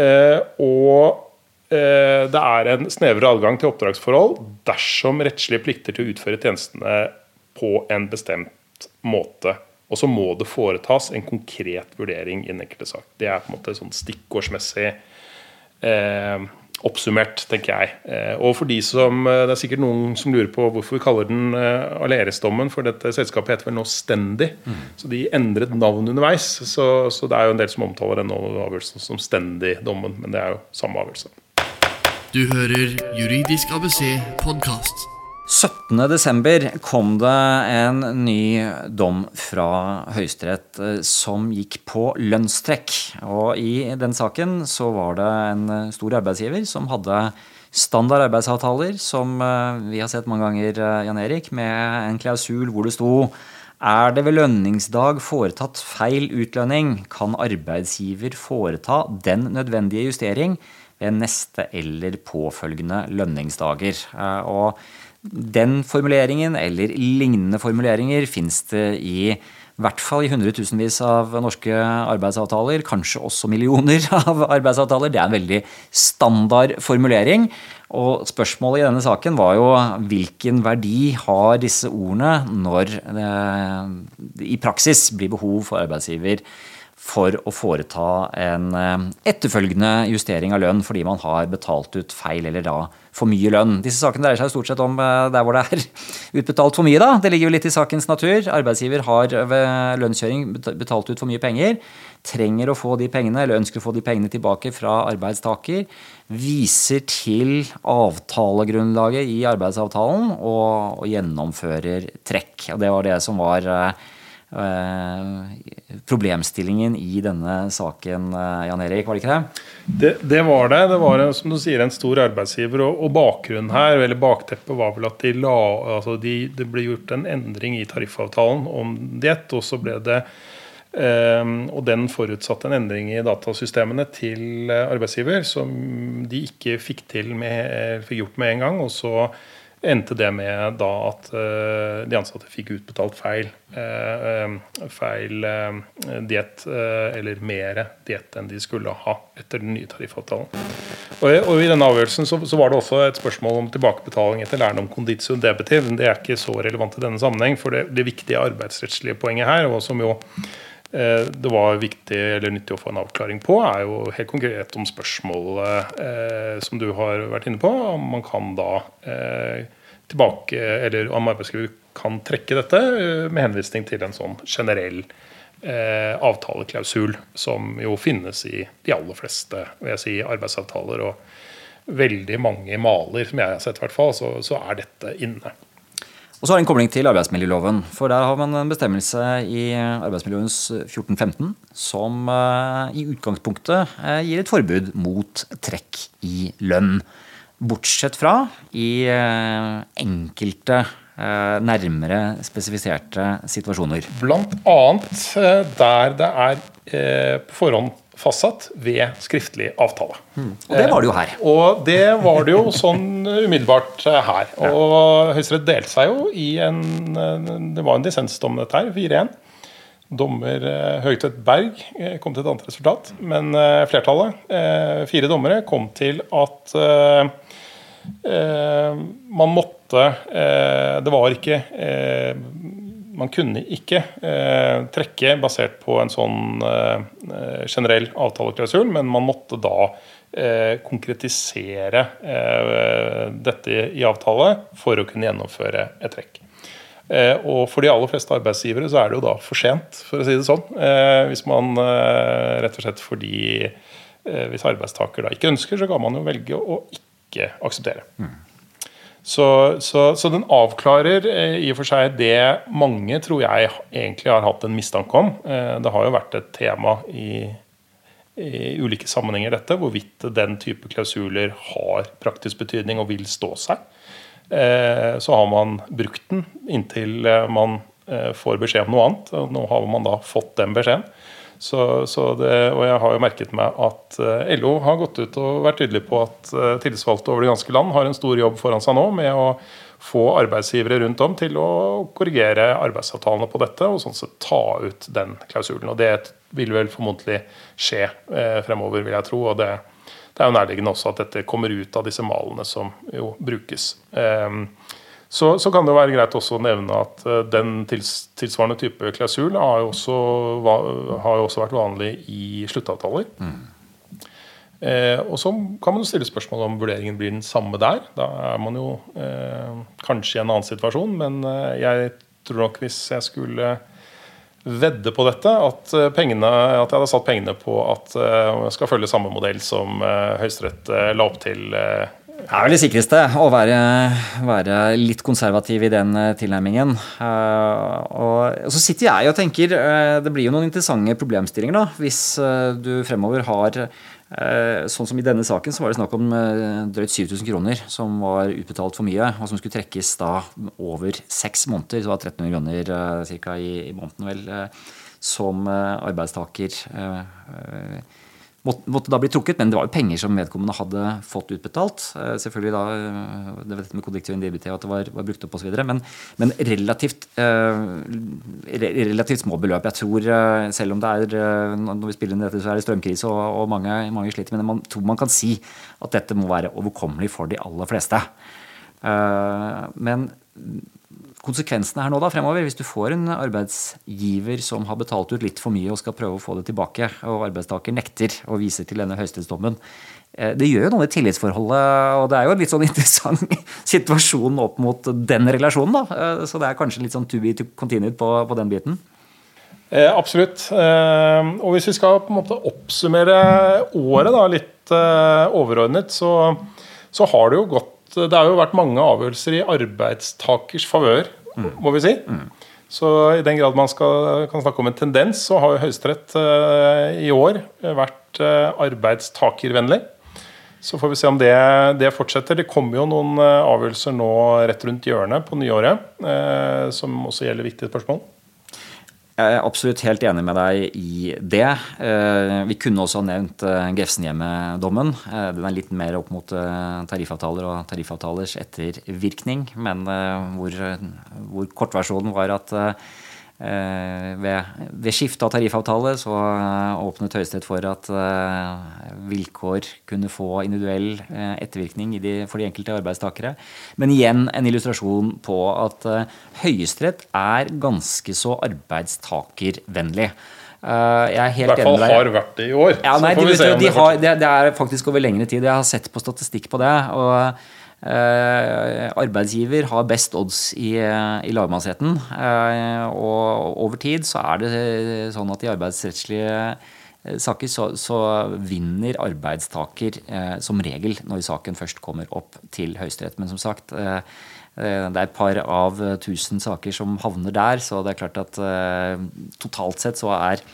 Eh, og det er en snevrere adgang til oppdragsforhold dersom rettslige plikter til å utføre tjenestene på en bestemt måte. Og så må det foretas en konkret vurdering i den enkelte sak. Det er på en måte sånn stikkordsmessig eh, oppsummert, tenker jeg. Eh, og for de som, eh, Det er sikkert noen som lurer på hvorfor vi kaller den eh, Aleris-dommen, for dette selskapet heter vel nå Stendig. Mm. Så de endret navn underveis. Så, så, det er jo en del som omtaler denne avgjørelsen som Stendig-dommen, men det er jo samme avgjørelse. Du hører Juridisk ABC podkast. 17.12. kom det en ny dom fra Høyesterett eh, som gikk på lønnstrekk. Og i den saken så var det en eh, stor arbeidsgiver som hadde standard arbeidsavtaler, som eh, vi har sett mange ganger, Jan Erik, med en klausul hvor det sto er det ved lønningsdag foretatt feil utlønning, kan arbeidsgiver foreta den nødvendige justering ved neste eller påfølgende lønningsdager. Og den formuleringen eller lignende formuleringer fins det i I hvert fall i hundretusenvis av norske arbeidsavtaler, kanskje også millioner (laughs) av arbeidsavtaler. Det er en veldig standard formulering. Og spørsmålet i denne saken var jo hvilken verdi har disse ordene når det i praksis blir behov for arbeidsgiver for å foreta en eh, etterfølgende justering av lønn fordi man har betalt ut feil eller da for mye lønn. Disse sakene dreier seg stort sett om eh, der hvor det er (laughs) utbetalt for mye. da. Det ligger jo litt i sakens natur. Arbeidsgiver har ved lønnskjøring betalt ut for mye penger. Trenger å få de pengene, eller ønsker å få de pengene tilbake fra arbeidstaker. Viser til avtalegrunnlaget i arbeidsavtalen og, gjennomfører trekk. Og det var det som var eh, Eh, problemstillingen i denne saken, eh, Jan Erik, var det ikke det? Det, det var det. Det var som du sier, en stor arbeidsgiver. Og, og bakgrunnen her, eller bakteppet, var vel at de la, altså de, det ble gjort en endring i tariffavtalen om diett. Og så ble det Um, og den forutsatte en endring i datasystemene til arbeidsgiver som de ikke fikk, til med, fikk gjort med en gang. og så endte det med da at uh, de ansatte fikk utbetalt feil, uh, feil uh, diett, eller mer diett enn de skulle ha etter den nye tariffavtalen. Og, I denne avgjørelsen så, var det også et spørsmål om tilbakebetaling etter læren om conditio debitiv. Det er ikke så relevant i denne sammenheng, for det, det viktige arbeidsrettslige poenget her, og som jo det var viktig eller nyttig å få en avklaring på, er jo helt konkret om spørsmålet eh, som du har vært inne på, om man kan da eh, tilbake, eller om arbeidsgiver kan trekke dette eh, med henvisning til en sånn generell eh, avtaleklausul som jo finnes i de aller fleste vil jeg si, arbeidsavtaler. Og veldig mange maler, som jeg har sett, i hvert fall, så, så er dette inne. Og så har det en kobling til arbeidsmiljøloven. For der har man en bestemmelse i arbeidsmiljølovens 1415 som uh, i utgangspunktet uh, gir et forbud mot trekk i lønn. Bortsett fra i uh, enkelte nærmere spesifiserte situasjoner. Blant annet der det er på forhånd fastsatt ved skriftlig avtale. Mm. Og det var det jo her. Eh, og det var det jo sånn (laughs) umiddelbart eh, her. Og Høyesterett delte seg jo i en eh, Det var en dissensdom, dette her. 4-1. Dommer Høgtvedt Berg kom til et annet resultat. Men flertallet, fire dommere, kom til at man måtte Det var ikke man kunne ikke eh, trekke basert på en sånn eh, generell avtaleklausul, men man måtte da eh, konkretisere eh, dette i avtale for å kunne gjennomføre et trekk. Eh, og for de aller fleste arbeidsgivere så er det jo da for sent, for å si det sånn. Eh, hvis man rett og slett fordi hvis arbeidstaker da ikke ønsker, så kan man jo velge å ikke akseptere. Mm. Så, så, så, den avklarer eh, i og for seg det mange tror jeg egentlig har hatt en mistanke om. Eh, det har jo vært et tema i, i ulike sammenhenger, dette, hvorvidt den type klausuler har praktisk betydning og vil stå seg. Eh, så har man brukt den inntil man får beskjed om noe annet. og Nå har man da fått den beskjeden. Så, så det, og jeg har jo merket meg at eh, LO har gått ut og vært tydelig på at eh, tillitsvalgte over det ganske land har en stor jobb foran seg nå med å få arbeidsgivere rundt om til å korrigere arbeidsavtalene på dette, og sånn sett ta ut den klausulen. Og det vil vel formodentlig skje eh, fremover, vil jeg tro. og det, det er jo nærliggende også at dette kommer ut av disse malene som jo brukes. Eh, så, så, kan det være greit også å nevne at uh, den tils, tilsvarende type klausul har jo også, har også vært vanlig i sluttavtaler. Mm. Eh, og så kan man jo stille spørsmål om vurderingen blir den samme der. Da er man jo eh, kanskje i en annen situasjon, men eh, jeg tror nok hvis jeg skulle vedde på dette, at, eh, pengene, at jeg hadde satt pengene på at jeg skal følge samme modell som Høyesterett la opp til det er vel det sikreste å være, være, litt konservativ i den eh, tilnærmingen. Uh, og, så sitter jeg og tenker uh, Det blir jo noen interessante problemstillinger da, hvis du fremover har Sånn som i denne saken så var det snakk om drøyt 7000 kroner som var utbetalt for mye, og som skulle trekkes da over seks måneder. Så det var 1300 kroner ca. I, i måneden, vel, som arbeidstaker måtte, da bli trukket, men det var jo penger som vedkommende hadde fått utbetalt. Eh, selvfølgelig da, eh, det var dette med kodiktiv og at det var, var brukt opp osv. Men, men relativt, eh, relativt små beløp. Jeg tror, eh, selv om det er når vi spiller inn dette, så er det strømkrise og, og mange, mange, sliter, men man tror man kan si at dette må være overkommelig for de aller fleste. Eh, men konsekvensene her nå da fremover, hvis du får en arbeidsgiver som har betalt ut litt for mye og skal prøve å få det tilbake, og arbeidstaker nekter å vise til denne høyesterettsdommen, eh, det gjør jo noe med tillitsforholdet, og det er jo en litt sånn (laughs) interessant situasjon opp mot den relasjonen. da, eh, Så det er kanskje litt sånn to be to continued på, på den biten. Eh, absolutt. Eh, og hvis vi skal på en måte oppsummere året da, litt eh, overordnet, så, så har det jo gått det har jo vært mange avgjørelser i arbeidstakers favør, mm. må vi si. Mm. Så i den grad man skal, kan snakke om en tendens, så har jo Høyesterett eh, i år vært eh, arbeidstakervennlig. Så får vi se om det, det, fortsetter. Det kommer jo noen eh, avgjørelser nå rett rundt hjørnet på nyåret, som også gjelder viktige spørsmål. Jeg er absolutt helt enig med deg i det. Eh, vi kunne også ha nevnt eh, Grefsenhjemmet-dommen. Eh, den er litt mer opp mot tariffavtaler og tariffavtalers ettervirkning, men hvor, hvor kortversjonen var at ved, ved skifte av tariffavtale så eh, åpnet Høyesterett for at eh, vilkår kunne få individuell ettervirkning for de enkelte arbeidstakere. Men igjen en illustrasjon på at Høyesterett er ganske så arbeidstakervennlig. Jeg er helt I hvert fall har vært det i år. Ja, nei, de, de, de har, det, det, er faktisk over lengre tid. Jeg har sett på statistikk på det. og Eh, arbeidsgiver har best odds i, i lagmannsretten. Eh, og over tid så er det sånn at i arbeidsrettslige eh, saker så, så vinner arbeidstaker som regel når saken først kommer opp til Høyesterett. Men som sagt, det er et par av tusen saker som havner der, så det er klart at totalt sett så er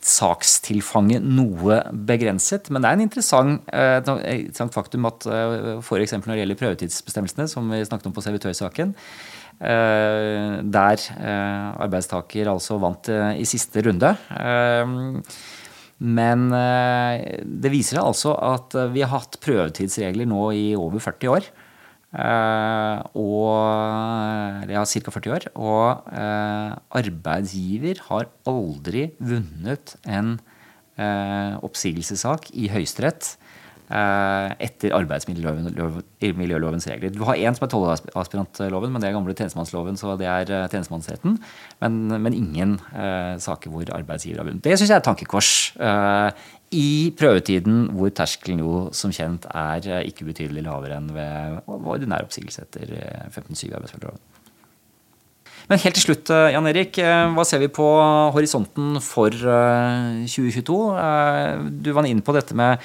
sakstilfanget noe begrenset. Men det er en interessant, eh, interessant faktum at eh, f.eks. når det gjelder prøvetidsbestemmelsene, som vi snakket om på servitørsaken, eh, der arbeidstaker altså vant i siste runde. Men det viser seg altså at vi har hatt prøvetidsregler nå i over 40 år. Uh, og ja, ca. 40 år. Og uh, arbeidsgiver har aldri vunnet en uh, oppsigelsessak i Høyesterett Eh, etter arbeidsmiljølovens regler. Du har én som er tollaspirantloven, men det er gamle tjenestemannsloven, så det er eh, tjenestemannsretten. Men, men ingen uh, saker hvor arbeidsgiver har vunnet. Det syns jeg er et tankekors. Uh, I prøvetiden hvor terskelen jo som kjent er uh, ikke betydelig lavere enn ved ordinær oppsigelse etter 15-7 arbeidsmiljøloven. Men helt til slutt, Jan Erik. Hva ser vi på horisonten for 2022? Du var inne på dette med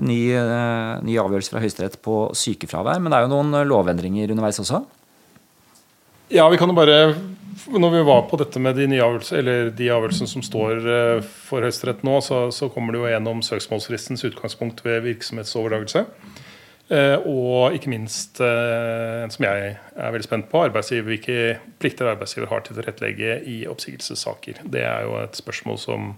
ny, eh, ny avgjørelse fra Høyesterett på sykefravær. Men det er jo noen eh, lovendringer underveis også? Ja, vi kan jo bare Når vi var på dette med de nye avgjørelsene, som står eh, for Høyesterett nå, så, så, kommer det jo gjennom søksmålsfristens utgangspunkt ved virksomhetsoverdragelse. Og ikke minst en som jeg er veldig spent på, hvilke plikter arbeidsgiver har til å tilrettelegge i oppsigelsessaker. Det er jo et spørsmål som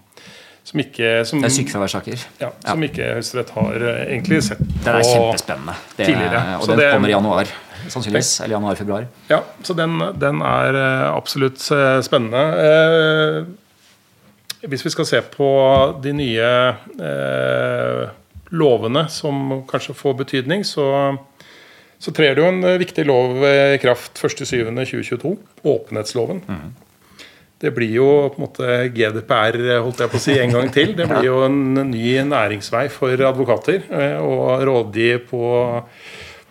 som ikke som, Det er sykefraværssaker. Ja, som ja. ikke Høyesterett har uh, egentlig sett på Det er kjempespennende. Det, tidligere. Og den det, kommer i januar. Sannsynligvis. Eller januar-februar. Ja, så den, den er uh, absolutt spennende. spennende. hvis vi skal se på de nye lovene som kanskje får betydning, så, så trer det jo en viktig lov i kraft 1.7.2022. Åpenhetsloven. Mm. Det blir jo på en måte GDPR holdt jeg på å si, en gang til. Det blir jo en ny næringsvei for advokater Og å rådgi på,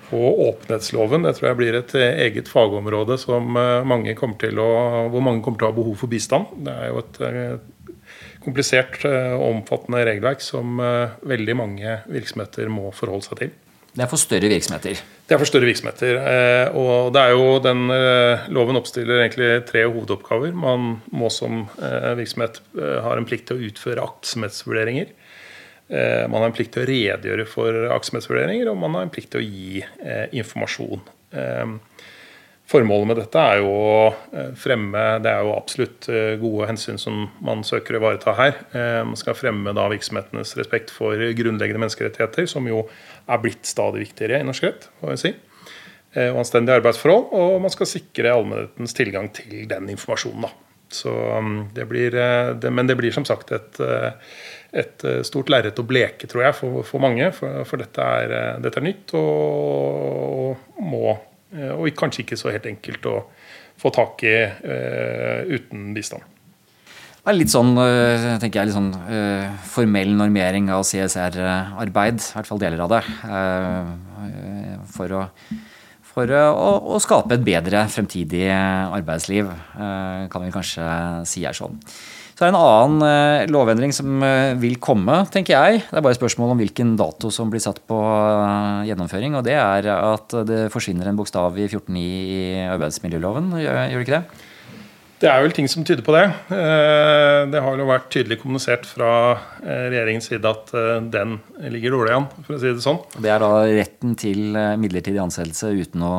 på åpenhetsloven. Det tror jeg blir et eget fagområde som eh, til å, hvor mange kommer til å ha behov for bistand. Det er jo et eh, komplisert og omfattende regelverk som veldig mange virksomheter må forholde seg til. Det er for større virksomheter? Det er for større virksomheter. Eh, og det er jo den eh, Loven oppstiller egentlig tre hovedoppgaver. Man må som eh, virksomhet ha en plikt til å utføre aktsomhetsvurderinger. Man har en plikt til å redegjøre for aktsomhetsvurderinger, og man har en plikt til å gi informasjon. Formålet med dette er jo å fremme Det er jo absolutt gode hensyn som man søker å ivareta her. Man skal fremme da virksomhetenes respekt for grunnleggende menneskerettigheter, som jo er blitt stadig viktigere i norsk rett. får jeg si. Og anstendige arbeidsforhold. Og man skal sikre allmennhetens tilgang til den informasjonen. da. Så mm, det blir, det, men det blir som sagt et, et stort lerret å bleke, tror jeg, for, for mange. For, for dette, er, dette, er, nytt og, og må Eh, og kanskje ikke så helt enkelt å få tak i uh, uten bistand. Det er litt sånn, eh, tenker jeg, litt sånn uh, formell normering av CSR-arbeid. I hvert fall deler av det. Uh, for, å, for å, å, skape et bedre fremtidig arbeidsliv, kan vi kanskje si er sånn. Så er det en annen eh, lovendring som eh, vil komme, tenker jeg. Det er bare spørsmål om hvilken dato som blir satt på eh, gjennomføring. Og det er at det forsvinner en bokstav i 14.9 i arbeidsmiljøloven. Gjør det ikke det? Det er vel ting som tyder på det. Det har jo vært tydelig kommunisert fra regjeringens side at den ligger dårlig an, for å si det sånn. Det er da retten til midlertidig ansettelse uten å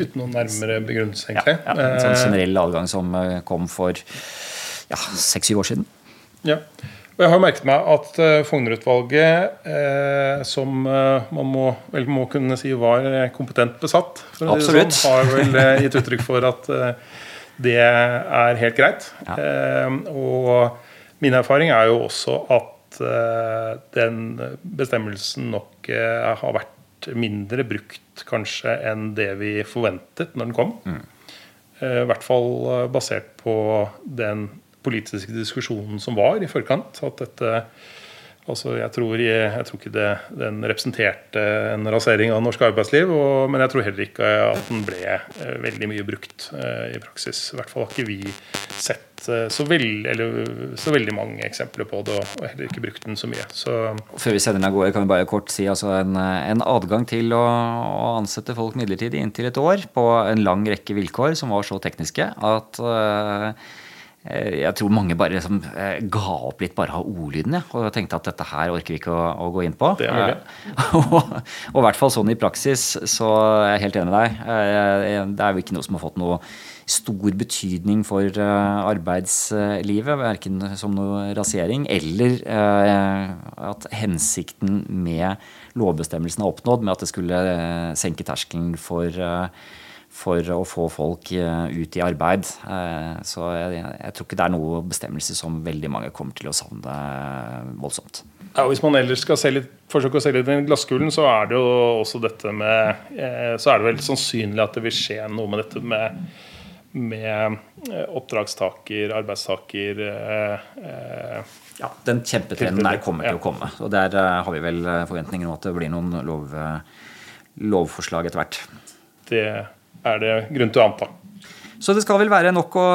Uten noen nærmere begrunnelse, egentlig. Ja, ja, en sånn generell adgang som kom for ja, seks-syv år siden. Ja. Og jeg har merket meg at Fogner-utvalget, eh, som man må, vel må kunne si var kompetent besatt, Absolutt. Sånn, har vel gitt uttrykk for at det er helt greit. Ja. og min erfaring er jo også at den bestemmelsen nok har vært mindre brukt kanskje enn det vi forventet når den kom. Mm. I hvert fall basert på den politiske diskusjonen som var i forkant. At dette altså jeg, tror, jeg, tror ikke det, den representerte en rasering av norsk arbeidsliv. Og, men jeg tror heller ikke at den ble eh, veldig mye brukt eh, i praksis. I hvert fall har ikke vi sett eh, så, veld, eller, så, veldig mange eksempler på det, og heller ikke brukt den så mye. Så, Før vi sender den av gårde, kan vi bare kort si altså en, en adgang til å, å, ansette folk midlertidig inntil et år på en lang rekke vilkår som var så tekniske at Eh, jeg tror mange bare liksom, ga opp litt bare av ordlyden ja, og tenkte at dette her orker vi ikke å, å gå inn på. Det er det. (laughs) og i hvert fall sånn i praksis, så er jeg helt enig med deg. Det er jo ikke noe som har fått noe stor betydning for arbeidslivet. Verken som noe rasering eller at hensikten med lovbestemmelsen er oppnådd med at det skulle senke terskelen for for å få folk eh, ut i arbeid. Eh, så jeg, jeg, tror ikke det er noe bestemmelse som veldig mange kommer til å savne voldsomt. Ja, hvis man ellers skal se litt, forsøke å selge den glasskulen, så er det jo også dette med eh, Så er det vel sannsynlig at det vil skje noe med dette med, med oppdragstaker, arbeidstaker ja, Den kjempetrenden der kommer til å komme. Og der har vi vel forventninger om at det blir noen lov, lovforslag etter hvert. Det er det grunn til å anta. Så det skal vel være nok å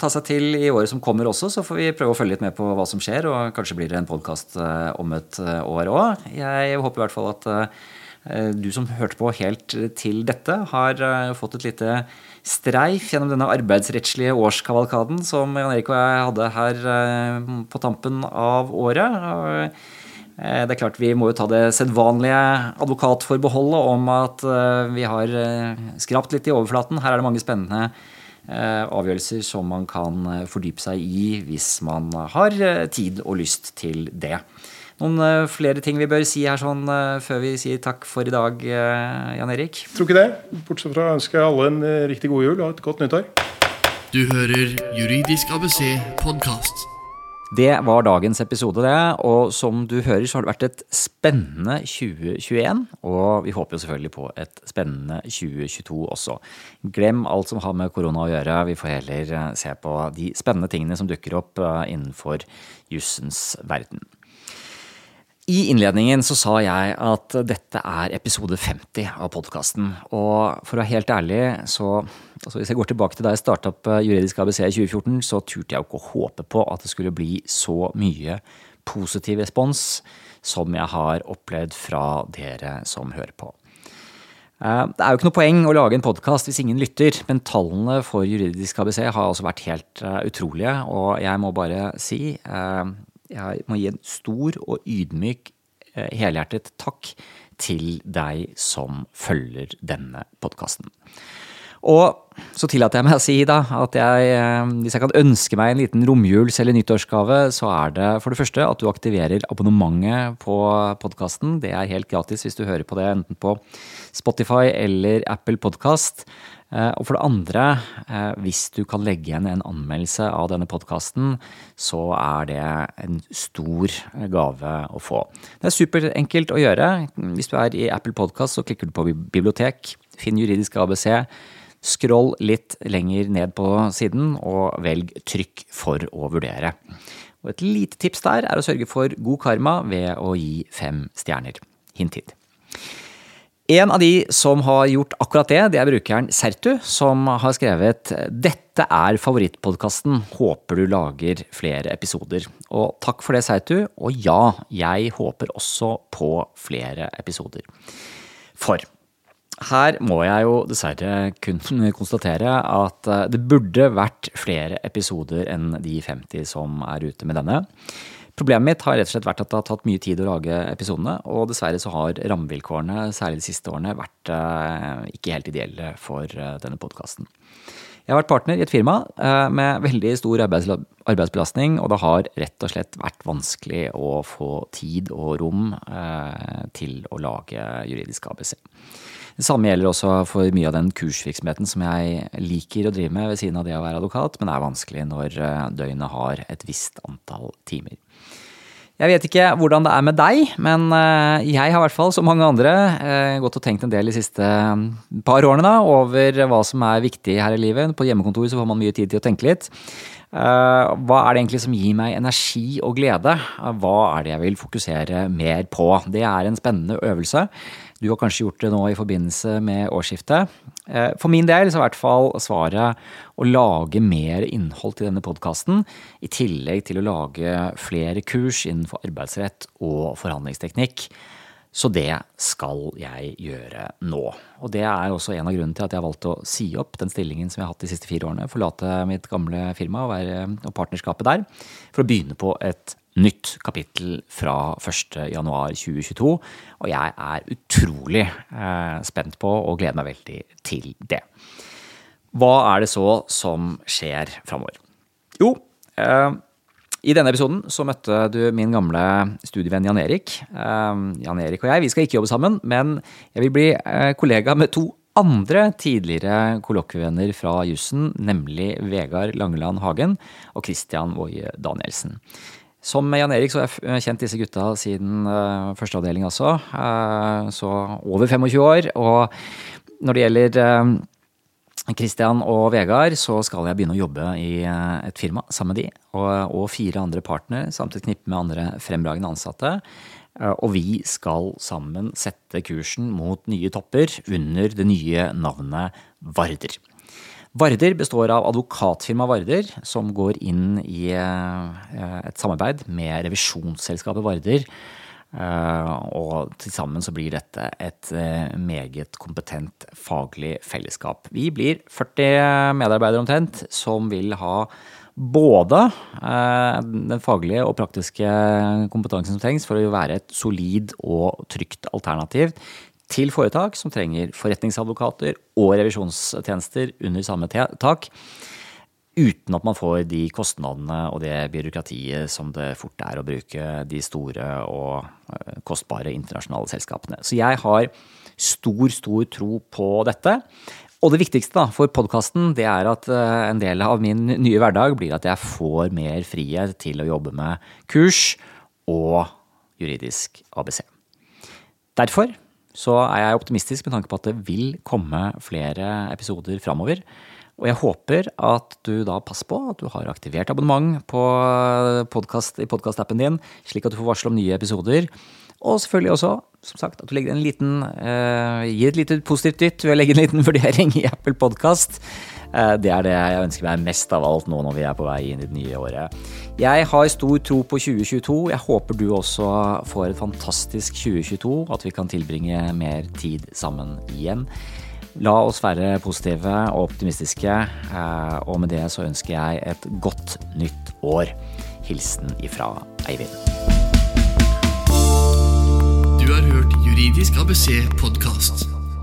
ta seg til i året som kommer også. Så får vi prøve å følge litt med på hva som skjer, og kanskje blir det en podkast eh, om et eh, år òg. Jeg håper i hvert fall at eh, du som hørte på helt til dette, har fått et lite streif gjennom denne arbeidsrettslige årskavalkaden som Jan Erik og jeg hadde her på tampen av året. Eh, det er klart Vi må jo ta det sedvanlige advokatforbeholdet om at eh, vi har eh, skrapt litt i overflaten. Her er det mange spennende avgjørelser som man kan fordype seg i hvis man har tid og lyst til det. Noen flere ting vi bør si her sånn før vi sier takk for i dag, Jan Erik? Tror ikke det. Bortsett fra å ønske alle en riktig god jul og et godt nyttår. Du hører Juridisk ABC podkast. Det var dagens episode, det. Og som du hører, så har det vært et spennende 2021. Og vi håper jo selvfølgelig på et spennende 2022 også. Glem alt som har med korona å gjøre. Vi får heller eh, se på de spennende tingene som dukker opp eh, innenfor jussens verden. I innledningen så sa jeg at dette er episode 50 av podkasten. Og for å være helt ærlig, så altså Hvis jeg går tilbake til da jeg starta opp eh, Juridisk ABC i 2014, så turte jeg jo ikke å håpe på at det skulle bli så mye positiv respons som jeg har opplevd fra dere som hører på. Eh, det er jo ikke noe poeng å lage en podkast hvis ingen lytter, men tallene for Juridisk ABC har altså vært helt eh, utrolige, og jeg må bare si jeg må gi en stor og ydmyk, helhjertet takk til deg som følger denne podkasten. Og så tillater jeg meg å si da at jeg, eh, hvis jeg kan ønske meg en liten romjuls- eller nyttårsgave, så er det for det første at du aktiverer abonnementet på podkasten. Det er helt gratis hvis du hører på det enten på Spotify eller Apple Podkast. Eh, og for det andre, eh, hvis du kan legge igjen en anmeldelse av denne podkasten, så er det en stor gave å få. Det er superenkelt å gjøre. Hvis du er i Apple Podkast, så klikker du på bibliotek, finn juridisk ABC. Skroll litt lenger ned på siden, og velg 'trykk for å vurdere'. Og Et lite tips der er å sørge for god karma ved å gi fem stjerner. Hint, hint. En av de som har gjort akkurat det, det er brukeren Sertu, som har skrevet Dette er favorittpodkasten, håper du lager flere episoder. Og takk for det, Sertu. Og ja, jeg håper også på flere episoder. For her må jeg jo dessverre kun (laughs) konstatere at eh, det burde vært flere episoder enn de 50 som er ute med denne. Problemet mitt har rett og slett vært at det har tatt mye tid å lage episodene, og dessverre så har rammevilkårene, særlig de siste årene, vært eh, ikke helt ideelle for eh, denne podkasten. Jeg har vært partner i et firma med veldig stor arbeidsbelastning, og det har rett og slett vært vanskelig å få tid og rom til å lage juridisk ABC. Det samme gjelder også for mye av den kursvirksomheten som jeg liker å drive med ved siden av det å være advokat, men er vanskelig når eh, døgnet har et visst antall timer. Jeg vet ikke hvordan det er med deg, men eh, jeg har i hvert fall, som mange andre, eh, gått og tenkt en del de siste par årene da, over hva som er viktig her i livet. På hjemmekontor så får man mye tid til å tenke litt. Hva er det egentlig som gir meg energi og glede? Hva er det jeg vil fokusere mer på? Det er en spennende øvelse. Du har kanskje gjort det nå i forbindelse med årsskiftet. Eh, for min del så er i hvert fall svaret å lage mer innhold til denne podkasten, i tillegg til å lage flere kurs innenfor arbeidsrett og forhandlingsteknikk. Så det skal jeg gjøre nå. Og det er også en av grunnene til at jeg har valgt å si opp den stillingen som jeg har hatt de siste fire årene. Forlate mitt gamle firma og, være, og partnerskapet der. For å begynne på et nytt kapittel fra 1.1.2022. Og jeg er utrolig eh, spent på og gleder meg veldig til det. Hva er det så som skjer framover? Jo, eh, i denne episoden så møtte du min gamle studievenn Jan Erik. Eh, Jan Erik og jeg vi skal ikke jobbe sammen, men jeg vil bli kollega med to andre tidligere kollokvievenner fra jussen, nemlig Vegard Langeland Hagen og Christian Woie Danielsen. Som Jan Erik så har jeg kjent disse gutta siden uh, førsteavdeling også. Uh, så over 25 år. Og når det gjelder uh, Christian og Vegard, så skal jeg begynne å jobbe i et firma sammen med de. Og, og fire andre partnere samt et knippe med andre fremragende ansatte. Og vi skal sammen sette kursen mot nye topper under det nye navnet Varder. Varder består av advokatfirmaet Varder, som går inn i eh, et samarbeid med revisjonsselskapet Varder. Eh, og til sammen så blir dette et eh, meget kompetent faglig fellesskap. Vi blir 40 medarbeidere omtrent, som vil ha både den faglige og praktiske kompetansen som trengs for å være et solid og trygt alternativ til foretak som trenger forretningsadvokater og revisjonstjenester under samme tak, uten at man får de kostnadene og det byråkratiet som det fort er å bruke de store og eh, kostbare internasjonale selskapene. Så jeg har stor, stor tro på dette. Og det viktigste da, for podkasten er at eh, en del av min nye hverdag blir at jeg får mer frihet til å jobbe med kurs og juridisk ABC. Derfor så er jeg optimistisk med tanke på at det vil komme flere episoder framover. Og jeg håper at du da passer på at du har aktivert abonnement på podcast, i podkastappen din, slik at du får varsel om nye episoder. Og selvfølgelig også, som sagt, at du legger en liten, eh, gir et lite positivt dytt ved å legge en liten (laughs) vurdering i Apple Podkast. Uh, det er det jeg ønsker meg mest av alt nå når vi er på vei inn i det nye året. Jeg har stor tro på 2022. Jeg håper du også får et fantastisk 2022, at vi kan tilbringe mer tid sammen igjen. La oss være positive og optimistiske, uh, og med det så ønsker jeg et godt nytt år. Hilsen ifra Eivind. Du har hørt Juridisk ABC podkast.